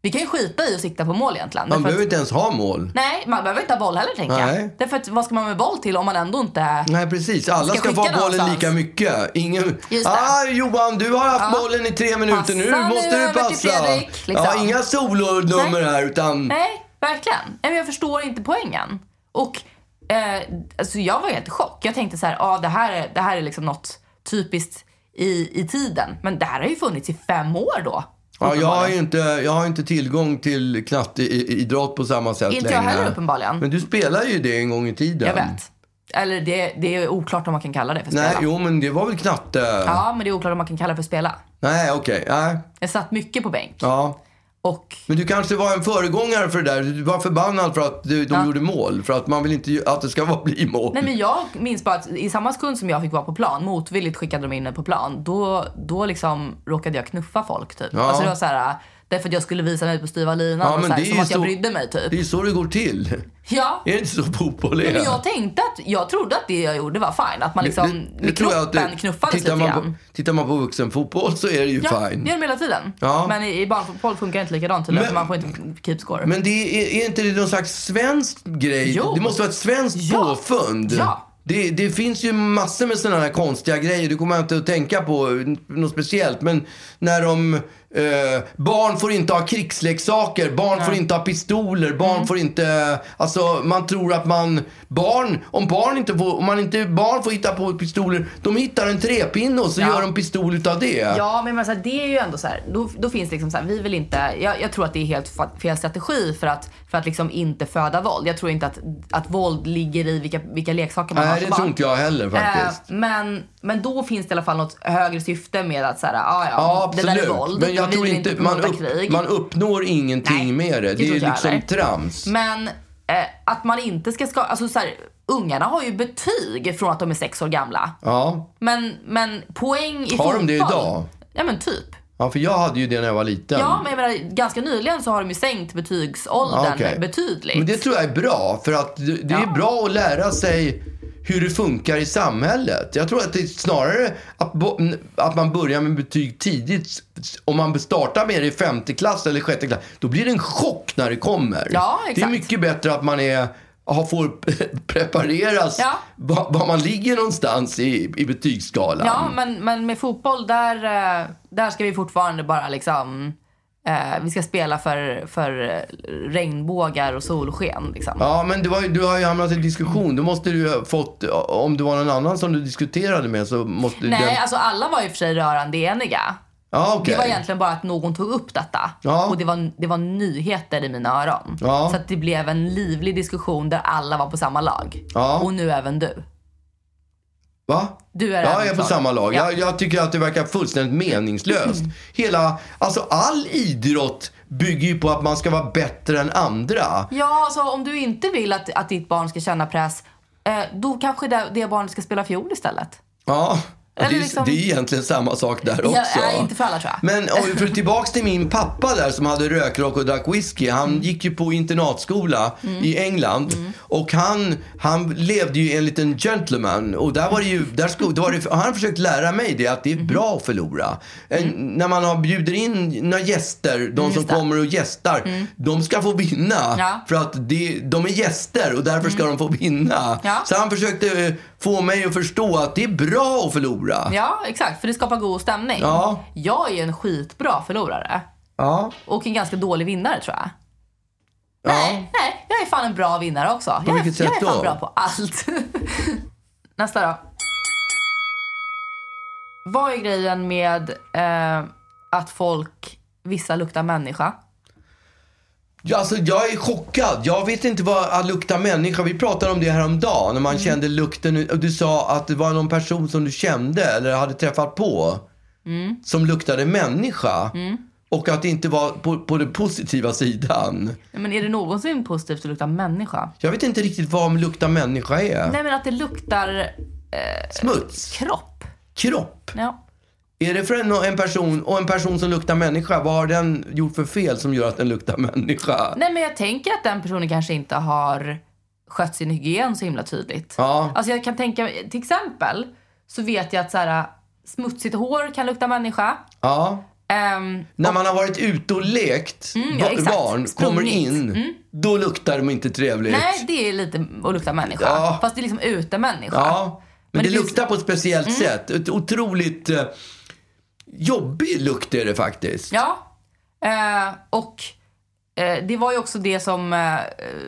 Vi kan ju skita i att sikta på mål egentligen. Man behöver att, inte ens ha mål. nej, man behöver inte ha boll heller tänker Nej. jag. Därför att vad ska man med boll till om man ändå inte... Nej, precis. Alla Ska ska, få bollen någonstans. lika mycket. Ingen... Ah, Johan, du har haft Ja. bollen i tre minuter. Passa nu nu måste du över till passa. Fredrik, liksom. Ja, inga solonummer här, utan... Nej, verkligen. Men jag förstår inte poängen. Och eh, alltså jag var helt i chock. Jag tänkte så här, ah, det, här är, det här är liksom något typiskt i, i tiden. Men det här har ju funnits i fem år då. Ja, jag, har inte, jag har inte tillgång till knatteidrott på samma sätt Inte längre. jag heller uppenbarligen. Men du spelar ju det en gång i tiden. Jag vet. Eller det, det är oklart om man kan kalla det för Nej, spela. jo, men det var väl knatte... Ja, men det är oklart om man kan kalla det för spela. Nej, okej. Nej. Jag satt mycket på bänk. Ja. Och Men du kanske var en föregångare för det där. Du var förbannad för att de, Ja. gjorde mål. För att man vill inte att det ska vara bli mål. Nej men jag minns bara att i samma sekund som jag fick vara på plan, motvilligt skickade de in mig på plan, då, då liksom råkade jag knuffa folk typ. Ja. Alltså det var så här, därför att jag skulle visa mig på styva linan Ja, och så här, det är som att jag så- brydde mig typ. Det är ju så det går till. Ja. Är det inte så fotboll är? Men jag tänkte att, jag trodde att det jag gjorde var fine. Att man liksom med tror jag att kroppen knuffades tittar lite man på, grann. Tittar man på vuxenfotboll så är det ju Ja, det fine. gör de hela tiden. Ja. Men i, i barnfotboll funkar det inte likadant tydligen, Men- man får inte keep score. Men det är, är inte det någon slags svensk grej? Jo. Det måste vara ett svenskt Ja. påfund. Ja. Det, det finns ju massor med sådana här konstiga grejer. Det kommer inte att tänka på något speciellt. Men när de... Eh, barn får inte ha krigsleksaker, barn får inte ha pistoler, barn Mm. får inte... Alltså man tror att man... Barn, om barn inte får, om man inte, barn får hitta på pistoler, de hittar en trepinne och så Ja. gör de pistol utav det. Ja, men så här, det är ju ändå så här, då, då finns det liksom så här, vi vill inte, jag, jag tror att det är helt fel strategi för att, för att liksom inte föda våld. Jag tror inte att, att våld ligger i vilka, vilka leksaker man har Nej, det tror inte jag heller faktiskt. Eh, men, men då finns det i alla fall något högre syfte med att så här, ah, ja, Ja, det där är våld. Men jag tror inte, man, upp, man uppnår ingenting Nej, med det. det är liksom heller. trams. Men eh, att man inte ska, ska alltså så här, ungarna har ju betyg från att de är sex år gamla. Ja. Men, men poäng i Har fotboll. de det idag? Ja men typ. Ja, för jag hade ju det när jag var liten. Ja, men jag menar, ganska nyligen så har de ju sänkt betygsåldern Ja, okej. betydligt. Men det tror jag är bra, för att det, det är Ja. bra att lära sig hur det funkar i samhället. Jag tror att det är snarare att, att man börjar med betyg tidigt. Om man startar med det i femte klass eller sjätte klass, då blir det en chock när det kommer. Ja, Det är exakt. mycket bättre att man är får prepareras Ja. var, man ligger någonstans i, i betygsskalan. Ja, men, men med fotboll där, eh, där ska vi fortfarande bara liksom... Eh, vi ska spela för, för eh, regnbågar och solsken. Liksom. Ja, men det var, ju- du har ju hamnat i diskussion. Då måste du ha fått, om det var någon annan som du diskuterade med så måste Nej, den... alltså alla var ju för sig rörande eniga. Ja, okej. Det var egentligen bara att någon tog upp detta. Ja. Och det var, det var nyheter i mina öron. Ja. Så att det blev en livlig diskussion där alla var på samma lag. Och nu även du. Va? Du är Ja, jag är på samma lag. Ja. Jag, jag tycker att det verkar fullständigt meningslöst. Hela, alltså all idrott bygger ju på att man ska vara bättre än andra. Ja, alltså om du inte vill att, att ditt barn ska känna press, eh, då kanske det, det barnet ska spela fiol istället. Ja, det är, liksom- det är egentligen samma sak där också. Ja, nej, inte för alla tror jag. Men vi får tillbaks till min pappa där som hade rökrock och drack whisky. Han Mm. gick ju på internatskola i England. Och han, han levde ju en gentleman. Och där var det ju, där sko, var det, han har försökt lära mig det, att det är Mm. bra att förlora. En, när man har bjuder in några gäster, de som Mm, det. kommer och gästar, de ska få vinna. Ja. För att det, de är gäster och därför ska de få vinna. Mm. Ja. Så han försökte eh, få mig att förstå att det är bra att förlora. Ja, exakt. För det skapar god stämning. Ja. Jag är en skitbra förlorare. Ja. Och en ganska dålig vinnare tror jag. Ja. Nej, nej, jag är fan en bra vinnare också. På jag, är, vilket jag sätt är fan då? bra på allt. Nästa då. Vad är grejen med eh, att folk, vissa luktar människa? Ja, alltså, jag är chockad. Jag vet inte vad att lukta människa. Vi pratade om det här om dagen när man Mm. kände lukten. Du sa att det var någon person som du kände eller hade träffat på Mm. som luktade människa. Och att det inte var på, på den positiva sidan. Men är det någonsin positivt att lukta människa? Jag vet inte riktigt vad lukta människa är. Nej men att det luktar Smuts, kropp. kropp. Ja. Är det för en, en person och en person som luktar människa, vad har den gjort för fel som gör att den luktar människa? Nej men jag tänker att den personen kanske inte har skött sin hygien så himla tydligt. Ja. Alltså jag kan tänka, till exempel så vet jag att så här, smutsigt hår kan lukta människa. Ja. Ehm, När man har varit ute och lekt, Mm, ja, barn kommer in, då luktar de inte trevligt. nej, det är lite att lukta människa. Ja. Fast det är liksom utemänniska. Ja, men, det, finns- luktar på ett speciellt Mm. sätt. Ett otroligt eh, jobbig lukt är det faktiskt. Ja. Eh, och eh, det var ju också det som eh,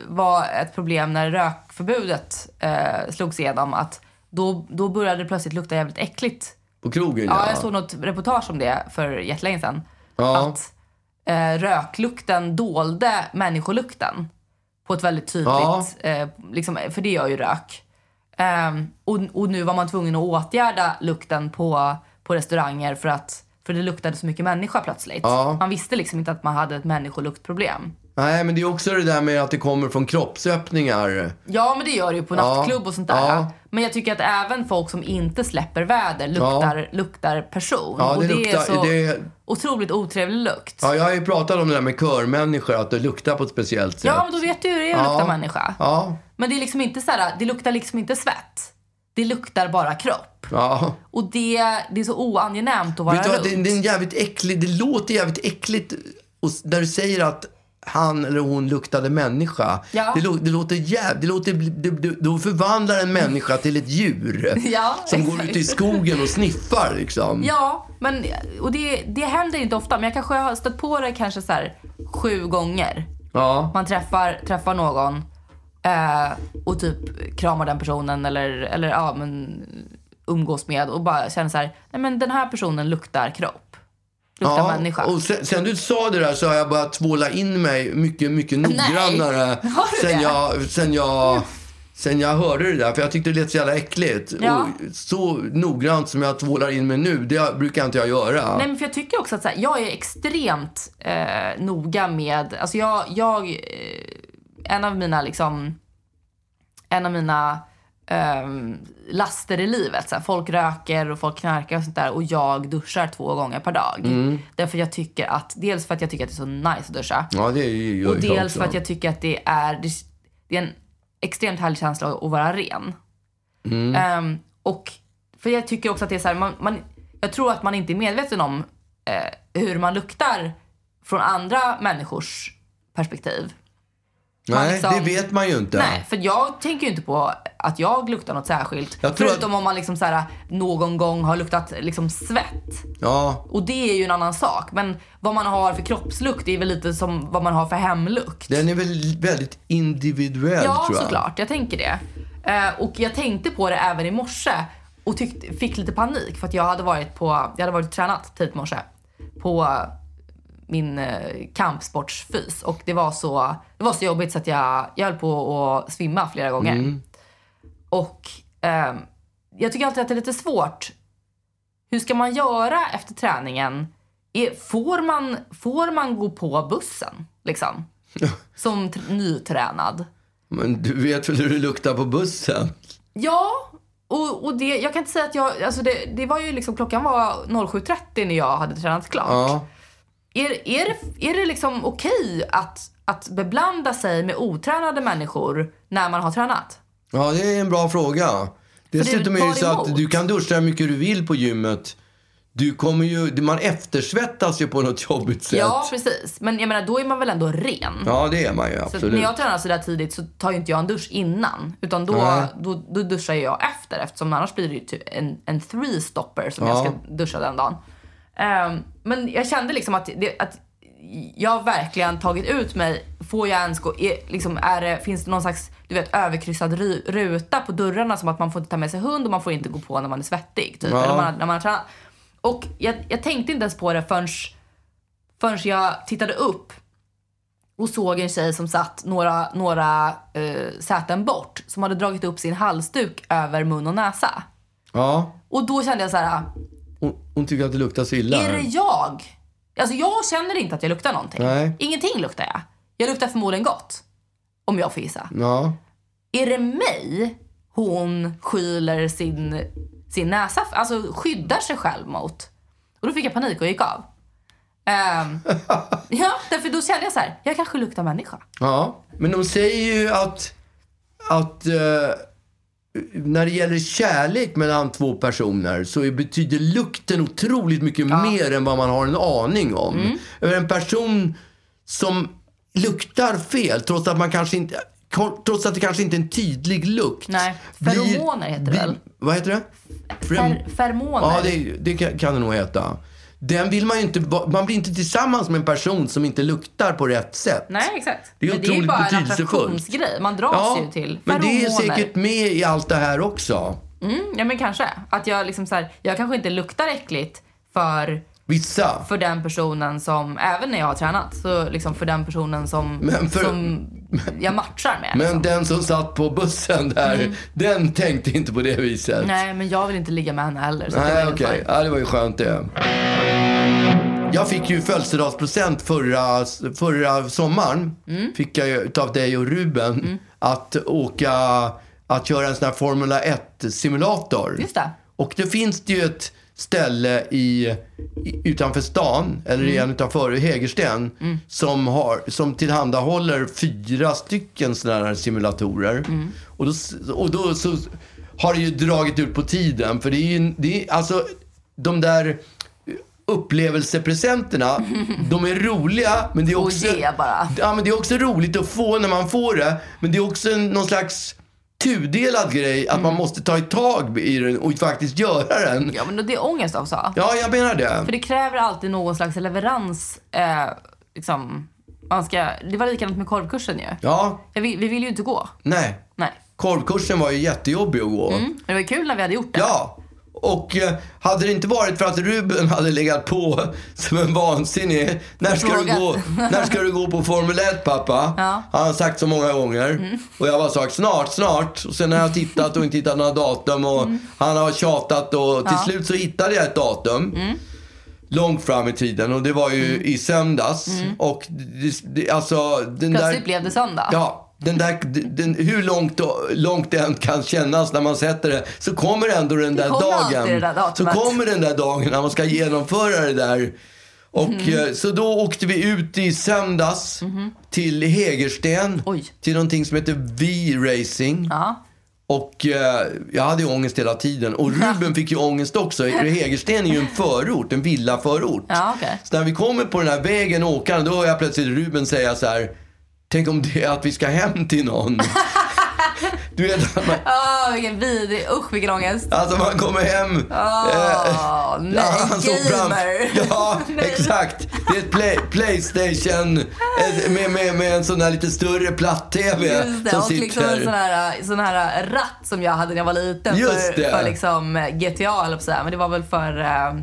var ett problem när rökförbudet eh, slogs igenom. Att då, då började det plötsligt lukta jävligt äckligt. På krogen, Ja, ja. jag såg något reportage om det för jättelänge sedan. Ja. Att eh, röklukten dolde människolukten på ett väldigt tydligt, Ja. eh, liksom, för det gör ju rök. Ehm, och, och nu var man tvungen att åtgärda lukten på, på restauranger för att för det luktade så mycket människa plötsligt. Ja. Man visste liksom inte att man hade ett människoluktproblem. Nej, men det är också det där med att det kommer från kroppsöppningar. Ja, men det gör det ju på Ja. nattklubb och sånt där. Ja. Men jag tycker att även folk som inte släpper väder luktar, luktar person. Ja, och det det luktar- är så det- otroligt otrevlig lukt. Ja, jag har ju pratat om det där med körmänniskor, att det luktar på ett speciellt sätt. Ja, men då vet du hur det är att Ja. lukta människa. Ja, Men det är liksom inte så här, det luktar liksom inte svett. Det luktar bara kropp. ja. Och det, det är så oangenämt att vara Vet du runt. det, det är en jävligt äcklig, det låter jävligt äckligt och, när du säger att han eller hon luktade människa. Ja. Det, det låter jävligt, det låter, då förvandlar en människa till ett djur. Ja, som går exakt. ut i skogen och sniffar liksom. Ja, men, och det, det händer inte ofta. Men jag kanske har stött på det kanske så sju gånger. Ja. Man träffar, träffar någon eh, och typ kramar den personen eller, eller ja, men, umgås med och bara känner så här, nej men den här personen luktar kropp. Luktar Ja, människa. och sen, sen du sa det där så har jag börjat tvåla in mig mycket, mycket noggrannare. Har du sen, det? jag, sen, jag, sen jag hörde det där, för jag tyckte det lät så jävla äckligt. Ja. Och så noggrant som jag tvålar in mig nu, det brukar inte jag göra. Nej, men för jag tycker också att så här, jag är extremt eh, noga med... Alltså jag... jag eh, en av mina liksom... En av mina ehm, laster i livet. Så här, folk röker och folk knarkar och sånt där. Och jag duschar två gånger per dag. Därför jag tycker att... Dels för att jag tycker att det är så nice att duscha. Ja, det gör Och dels för att jag tycker att det är, det, det är en extremt härlig känsla att vara ren. Mm. Ehm, och för jag tycker också att det är så här, man, man, jag tror att man inte är medveten om eh, hur man luktar från andra människors perspektiv. Nej, liksom- det vet man ju inte. Nej, för jag tänker ju inte på att jag luktar något särskilt. Jag tror Förutom om man liksom så här, någon gång har luktat liksom svett. Ja, Och det är ju en annan sak. Men vad man har för kroppslukt är väl lite som vad man har för hemlukt. den är väl väldigt individuell Ja, tror jag. såklart. Jag tänker det. Eh, och jag tänkte på det även i morse och tyckte, fick lite panik för att jag hade varit på, jag hade varit tränat tidigt i morse på min eh, kampsportsfys och det var så, det var så jobbigt så att jag, jag höll på att svimma flera gånger. Mm. Och ehm, jag tycker alltid att det är lite svårt. Hur ska man göra efter träningen är, får, man, får man gå på bussen liksom? Som tr- nytränad? Men du vet väl hur det luktar på bussen? Ja, och, och det, jag kan inte säga att jag, alltså det, det var ju liksom, klockan var 07.30 när jag hade tränat klart. Ja. Är, är, det, är det liksom okej att, att beblanda sig med otränade människor när man har tränat? Ja, det är en bra fråga. Dessutom är det så att du kan duscha hur mycket du vill på gymmet. Du kommer ju, man eftersvettas ju på något jobbigt sätt. Ja, precis. Men jag menar, då är man väl ändå ren? Ja, det är man ju Så absolut. när jag tränar så där tidigt så tar ju inte jag en dusch innan. Utan då, Nej. då, då duschar jag efter eftersom annars blir det ju typ en, en three stopper som Ja. jag ska duscha den dagen. Ehm, men jag kände liksom att, det, att jag har verkligen tagit ut mig. Får jag ens gå, är, liksom, är det, finns det någon slags du vet, överkryssad ru, ruta på dörrarna som att man får inte ta med sig hund och man får inte gå på när man är svettig. Typ, Ja. eller man, när man har tränat. Och jag, jag tänkte inte ens på det förrän, förrän jag tittade upp och såg en tjej som satt några, några eh, säten bort som hade dragit upp sin halsduk över mun och näsa. Ja, Och då kände jag så här, hon, hon tycker att det luktar så illa. är det jag? Alltså jag känner inte att jag luktar någonting. Nej. Ingenting luktar jag. Jag luktar förmodligen gott. Om jag får gissa. Ja. Är det mig hon skyler sin, sin näsa, alltså skyddar sig själv mot? Och då fick jag panik och gick av. Ehm, ja, därför då kände jag så här, jag kanske luktar människa. Ja, men de säger ju att, att eh, när det gäller kärlek mellan två personer så betyder lukten otroligt mycket mer än vad man har en aning om. Mm. En person som luktar fel, trots att, man kanske inte, trots att det kanske inte är en tydlig lukt. Nej, blir- feromoner heter det blir- väl? Vad heter det? Fer, fermoner. Ja, det, det kan, kan det nog heta. Den vill man ju inte, man blir inte tillsammans med en person som inte luktar på rätt sätt. Nej, exakt. Det är men det är ju otroligt bara en. Man dras ju till men det är säkert med i allt det här också. Mm, ja, men kanske. Att jag liksom så här, jag kanske inte luktar äckligt för, Vissa. för den personen som, även när jag har tränat, så liksom för den personen som, för- som jag matchar med. Men liksom. den som satt på bussen där, den tänkte inte på det viset. Nej, men jag vill inte ligga med henne heller. Så Nej, okej. fine. Ja, det var ju skönt det. Jag fick ju födelsedagspresent förra, förra sommaren. Mm. Fick jag ju utav dig och Ruben. Att åka, att köra en sån här Formula 1-simulator. Just det. Och det finns det ju ett ställe i, utanför stan, eller i en utanför Hägersten, som, har, som tillhandahåller fyra stycken sådana här simulatorer. Och, då, och då så har det ju dragit ut på tiden, för det är ju, det är, alltså de där upplevelsepresenterna, de är roliga, men det är Och också... ge bara. Ja, men det är också roligt att få när man får det. Men det är också en, någon slags tudelad grej att Mm. man måste ta ett tag i den och faktiskt göra den. Ja, men det är ångest också. Ja, jag menar det. För det kräver alltid någon slags leverans. Eh, liksom, man ska, det var likadant med korvkursen ju. Ja, vill- Vi vill ju inte gå. nej. Nej. Korvkursen var ju jättejobbig att gå. Mm. Det var kul när vi hade gjort det. Ja. Och eh, hade det inte varit för att Ruben hade legat på som en vansinnig. När ska, du gå, när ska du gå på Formel 1 pappa? Ja. Mm. Han har sagt så många gånger. Och jag har sagt snart, snart. Och sen har jag tittat och inte hittat några datum. Och han har tjatat och till Mm. Ja. Mm. slut så hittade jag ett datum. Långt fram i tiden och det var ju i söndags. Och det, det, alltså den Plötsligt där... blev det söndag. Ja, den där, den, hur långt, långt det än kan kännas när man sätter det, så kommer ändå den där dagen. det där så kommer den där dagen när man ska genomföra det där. Och, Mhm. eh, Så då åkte vi ut i söndags till Hägersten. Oj. Till någonting som heter V-racing. Ja. Och eh, jag hade ju ångest hela tiden. Och Ruben fick ju ångest också. Hägersten är ju en förort, en villaförort. Ja, okej. Så när vi kommer på den här vägen åkande, då hör jag plötsligt Ruben säga så här. Tänk om det är att vi ska hem till någon. du vet, att man, Åh, vilken vidrig, usch vilken ångest. alltså man kommer hem. Nej, han såg fram- gamer. Ja, Nej. exakt. Det är ett play, Playstation ett, med, med, med en sån där lite större platt-tv Just det, som och sitter. liksom en sån här, sån här ratt som jag hade när jag var liten Just för, det. för liksom GTA eller på så här. Men det var väl för, eh,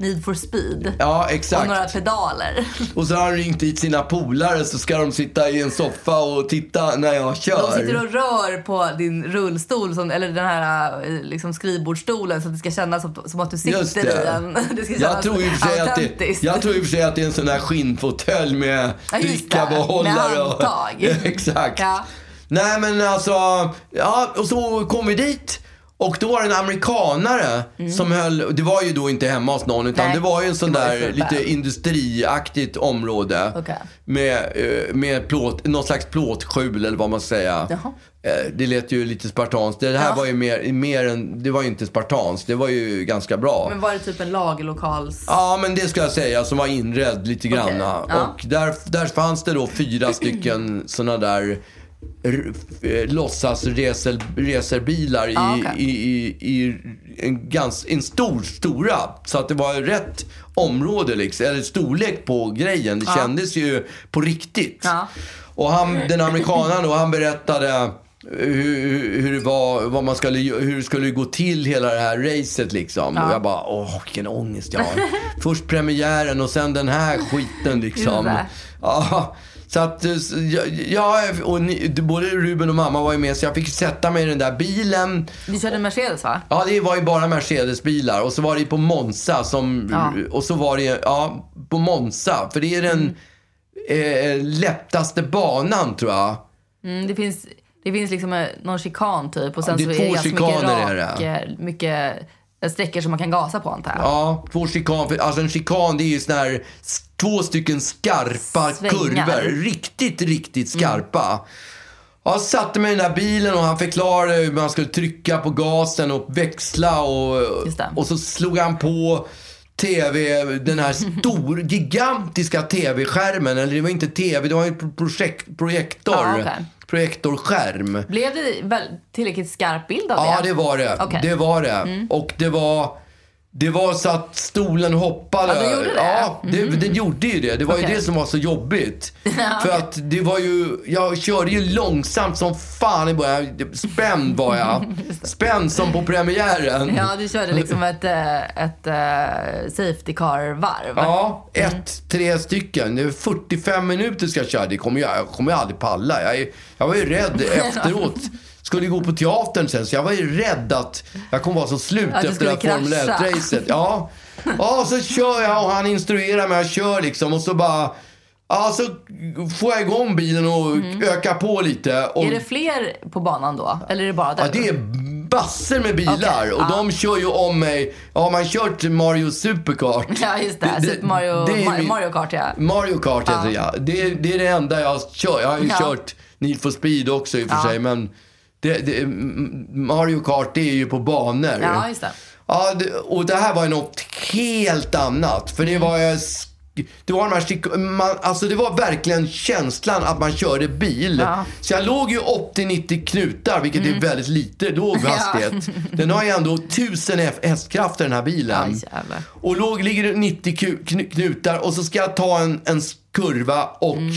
Need for speed. Ja, Och exakt. några pedaler. Och så har han ringt hit sina polare så ska de sitta i en soffa och titta när jag kör. De sitter och rör på din rullstol, som, eller den här eh, liksom skrivbordsstolen så att det ska kännas som, som att du sitter i den. Det ska Jag tror, i och för sig att det, jag tror i och för sig att det är en sån där skinnfåtölj med Ja, drickabehållare. Med och- handtag. Exakt. Ja. Nej men alltså, ja och så kom vi dit. Och då var det en amerikanare som höll, det var ju då inte hemma hos någon utan Mm. Nej, det var ju en sån där lite industriaktigt område. Okej. Med, eh, med plåt, någon slags plåtskjul eller vad man ska säga. Jaha. Eh, Det lät ju lite spartanskt. Det här Ja. var ju mer, mer än, det var ju inte spartanskt. Det var ju ganska bra. Men var det typ en lagerlokals... Ja, men det ska jag säga, som var inredd lite granna. ja. Och där, där fanns det då fyra stycken såna där eh, låtsasracerbilar i, Ja, okej. i, i, i en, gans, en stor, stora. Så att det var rätt område, liksom, eller storlek på grejen. Det kändes ju på riktigt. Ja. Och han, den amerikanen då, han berättade hur, hur det var, vad man skulle, hur det skulle gå till hela det här racet liksom. Och jag bara, åh vilken ångest jag har. Först premiären och sen den här skiten liksom. Ja, så att, eh, ja, och ni, både Ruben och mamma var ju med så jag fick sätta mig i den där bilen. Du körde Mercedes va? Ja, det var ju bara Mercedes-bilar. Och så var det på Monza som... Ja. Och så var det, ja, på Monza. För det är den eh, lättaste banan tror jag. Mm, det finns, det finns liksom eh, någon chikan typ och sen Ja, så är det ganska mycket chikaner är det. rak, eh, mycket sträckor som man kan gasa på antar jag. Ja, två chikan. För, alltså en chikan det är ju sån här två stycken skarpa Svängar. kurvor. Riktigt, riktigt skarpa. Jag satte mig i den där bilen och han förklarade hur man skulle trycka på gasen och växla och, och så slog han på TV, den här stor, gigantiska TV-skärmen. Eller det var inte TV, det var en projekt, projektor. Ja, okej. Projektorskärm. Blev det väl tillräckligt skarp bild av Ja, det? det var det. Mm. Det var det. Och det var... Det var så att stolen hoppade. Ja, det gjorde det? Mm. Ja, det, den gjorde ju det. Det var ju Okej. det som var så jobbigt. För att det var ju... Jag körde ju långsamt som fan i början. Spänd var jag. Spänd som på premiären. Ja, du körde liksom ett, eh, ett uh, safety car-varv. Ja, Mm. ett, tre stycken. Det är 45 minuter ska jag köra. Det kommer jag, jag kommer jag aldrig palla. Jag, jag var ju rädd efteråt. Skulle gå på teatern sen, så jag var ju rädd att jag kommer vara så slut du efter det här Formel krascha. 1-racet. Ja. ja, så kör jag och han instruerar mig. Jag kör liksom och så bara... Ja, så får jag igång bilen och ökar på lite. Och, Mm. Är det fler på banan då? Eller är det bara du? Ja, det är bassor med bilar Okej, och ja. de kör ju om mig. Ja, man kört Mario Superkart. Ja, just det. Super Mario, det är Mar- min- Mario Kart, ja. Mario Kart heter det, ja. Det, det är det enda jag kör. Jag har ju Ja. kört Need for Speed också i och för Ja. sig. Men det, det, Mario Kart det är ju på banor. Ja, just det. Ja, och det här var ju något helt annat. För Mm. det var ju... Det var, de här, man, alltså det var verkligen känslan att man körde bil. Ja. Mm. Så jag låg ju 80-90 knutar, vilket är väldigt lite låg hastighet. Den har ju ändå 1000 F- hästkrafter den här bilen. Jävlar. Och låg, ligger det 90 ku- kn- knutar och så ska jag ta en, en kurva och Mm.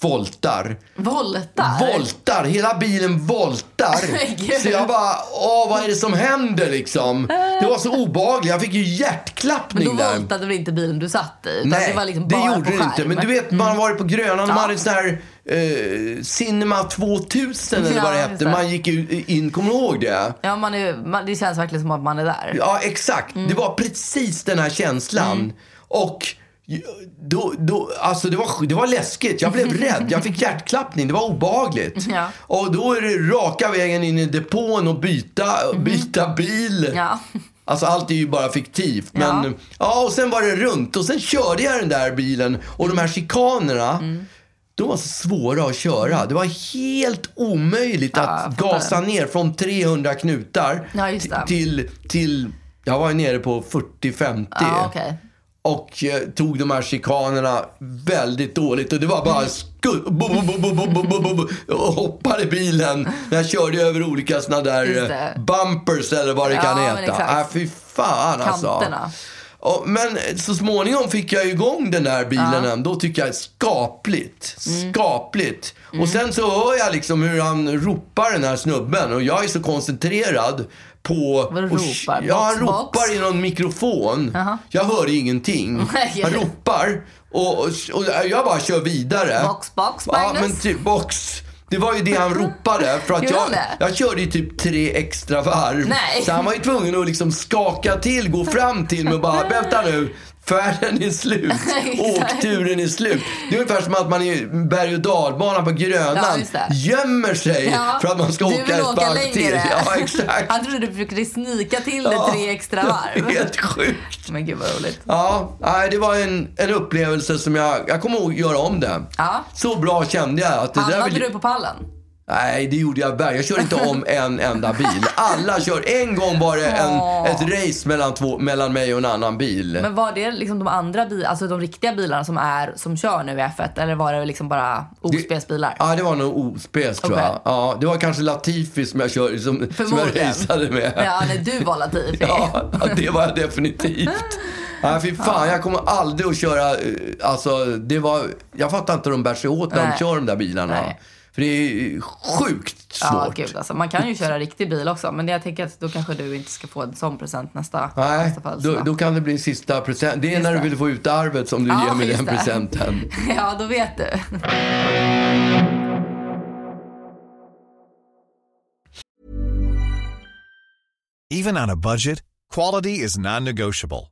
Voltar. Voltar? Voltar! Hela bilen voltar. Så jag bara, åh vad är det som händer liksom? Det var så obehagligt. Jag fick ju Men hjärtklappning då där. voltade väl inte bilen du satt i? Utan Nej, det var liksom det gjorde det inte. Men du vet, man har varit på Grönan. De Ja. hade sån här eh, Cinema 2000 eller vad det hette. Man gick ju in, kommer du ihåg det? Ja, man är, man, det känns verkligen som att man är där. Ja, exakt. Mm. Det var precis den här känslan. Och då, då, alltså det var, det var läskigt. Jag blev rädd. Jag fick hjärtklappning. Det var obehagligt. Ja. Och då är det raka vägen in i depån och byta, byta bil. Mhm. Ja. Alltså allt är ju bara fiktivt. Men, Ja. ja. och sen var det runt. Och sen körde jag den där bilen. Och de här chikanerna. Mm. De var så svåra att köra. Det var helt omöjligt Ja, att gasa ner från 300 knutar det. till, till... Jag var nere på 40-50. Ja, okej och eh, tog de här chikanerna väldigt dåligt. Och det var bara sku- bo, bo, bo, hoppade bilen. Jag körde över olika sådana där eh, bumpers eller vad det ja, kan heta. Äh, fy fan alltså. Kanterna. alltså. Och, men så småningom fick jag igång den där bilen ändå, tycker jag. Skapligt. Mm. Skapligt. Och sen så hör jag liksom hur han ropar den här snubben. Och jag är så koncentrerad på... Och- ropar? Ja, han ropar i någon mikrofon. Jag hör ingenting. Han ropar. Och, och, och jag bara kör vidare. Box, box, Ja, Magnus. men typ box. Det var ju det han ropade. För att jag, jag körde ju typ tre extra varv. Nej. Så han var ju tvungen att liksom skaka till, gå fram till mig och bara, vänta nu. Färden är slut. Åkturen är slut. Det är ungefär som att man i berg och dalbana på Ja, Grönan det. gömmer sig Ja, för att man ska du åka ett varv till. Ja, exakt. Han trodde du försökte snika till det Ja. tre extra varv. Helt sjukt. Men gud vad roligt. Ja, det var en, en upplevelse som jag, jag kommer ihåg göra om det. Ja. Så bra kände jag att det där Hamnade vill, du på pallen? Nej, det gjorde jag verkligen. Jag körde inte om en enda bil. Alla kör. En gång var det en, ett race mellan, två, mellan mig och en annan bil. Men var det liksom de andra bilarna, alltså de riktiga bilarna som, är, som kör nu i F1? Eller var det liksom bara ospelsbilar? Ja, det var nog ospes tror Okej. jag. Ja, det var kanske Latifi som jag, kör, som, som jag raceade med. Ja, när du var Latifi. Ja, det var jag definitivt. Ja, fy fan, jag kommer aldrig att köra... eh, Alltså, det var... Jag fattar inte hur de bär sig åt när Nej. de kör de där bilarna. Nej. För det är sjukt svårt. Ja, gud alltså. Man kan ju köra riktig bil också. Men jag tänker att då kanske du inte ska få en sån present nästa, Nej, nästa då, födelsedag. då kan det bli sista present. Det är Just när du det. vill få ut arvet som du Ja, ger mig den det. presenten. Ja, då vet du. Even on a budget, quality is non-negotiable.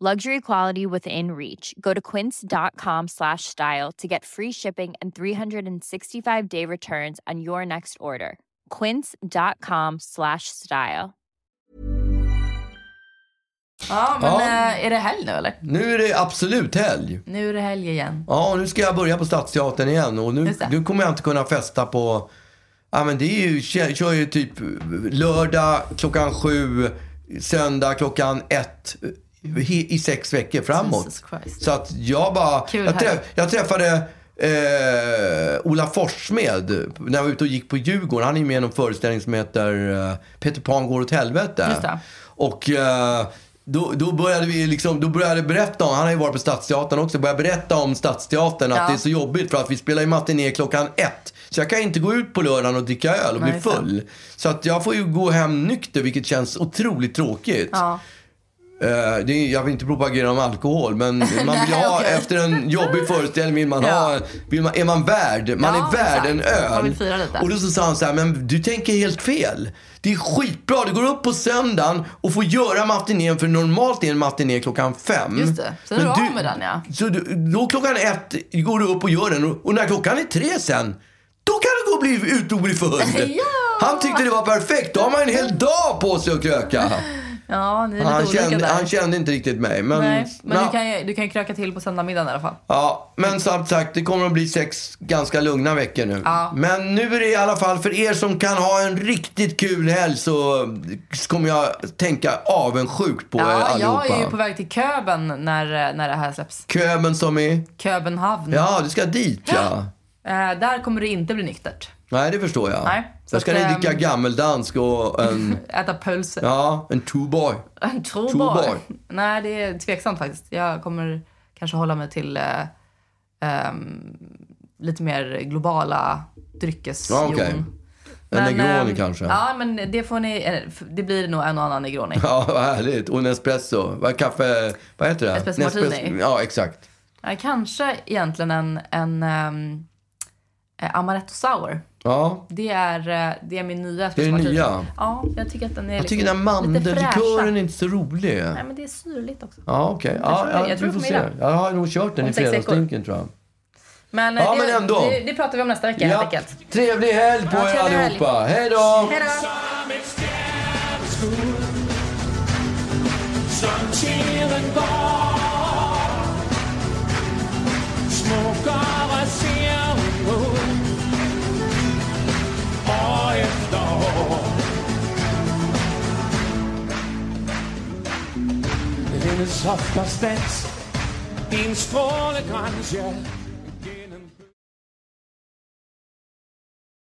Luxury quality within reach. Go to quince.com slash style to get free shipping and 365 day returns on your next order. Quince.com slash style. Ja, men Ja. eh, är det helg nu eller? Nu är det absolut helg. Nu är det helg igen. Ja, och nu ska jag börja på Stadsteatern igen. Och nu, nu kommer jag inte kunna festa på... Ja, men det är ju, kör kör ju typ lördag klockan sju, söndag klockan ett i, i sex veckor framåt. Så att jag bara... Jag, träff, jag träffade eh, Ola Forssmed när jag var ute och gick på Djurgården. Han är med i någon föreställning som heter eh, Peter Pan går åt helvete. Och eh, då, då började vi liksom, då började jag berätta om, han har ju varit på Stadsteatern också, började berätta om Stadsteatern att Ja. det är så jobbigt för att vi spelar ju matiné klockan ett. Så jag kan inte gå ut på lördagen och dricka öl och bli Nej, sant. full. Så att jag får ju gå hem nykter vilket känns otroligt tråkigt. Ja. Eh, det jag vill inte propagera om alkohol, men man vill Nej, ha, okej. efter en jobbig föreställning vill man Ja. ha, vill man, är man värd, man Ja, är värd exakt. en öl. Man vill fira lite. Och då så sa han så här, men du tänker helt fel. Det är skitbra, du går upp på söndagen och får göra matinén, för normalt är en matiné klockan fem. Just det. Sen är Men du av med den, ja. Så du, då klockan ett går du upp och gör den och, och när klockan är tre sen, då kan du gå och bli ut och bli full. Ja. Han tyckte det var perfekt, då har man en hel dag på sig att kröka. Ja, ni är lite Han olika kände, där. han kände inte riktigt mig. Men, Nej, men ja, du, kan ju, du kan ju kröka till på söndagmiddagen i alla fall. ja, men som sagt, det kommer att bli sex ganska lugna veckor nu. Ja. Men nu är det i alla fall, för er som kan ha en riktigt kul helg så kommer jag tänka avundsjukt på er Ja, allihopa. jag är ju på väg till Köben när, när det här släpps. Köben som är... Köbenhavn. Ja, du ska dit ja. Eh, där kommer det inte bli nyktert. Nej, det förstår jag. Nej, så Där ska ni dricka gammeldansk och en... Äta pölse. ja, en two-boy. En Tuborg. Tuborg. Nej, det är tveksamt faktiskt. Jag kommer kanske hålla mig till eh, ehm, lite mer globala dryckesjon. Ja, okej. En Negroni ehm, kanske. Ja, men det får ni... eh, Det blir nog en och annan Negroni. Ja, vad härligt. Och en espresso. Vad kaffe... Vad heter det? Espresso Nespresso- martini. Ja, exakt. Nej, kanske egentligen en, en um, amaretto sour. Ja. Det är, eh, det är min nya Det är martini. nya? Ja, jag tycker att den är Jag tycker den mandellikören är inte så rolig. Nej, men det är syrligt också. Ja, okej. Jag Ja, tror det. ja, Jag tror vi får se. Jag har nog kört den Om i fredagsdrinken, tror jag. Men, eh, Ja, det, men ändå. Det, det pratar vi om nästa vecka helt enkelt. Trevlig helg på Ja, er helg. allihopa. Hej då! Hej då! Hendes oftast dans I en yeah.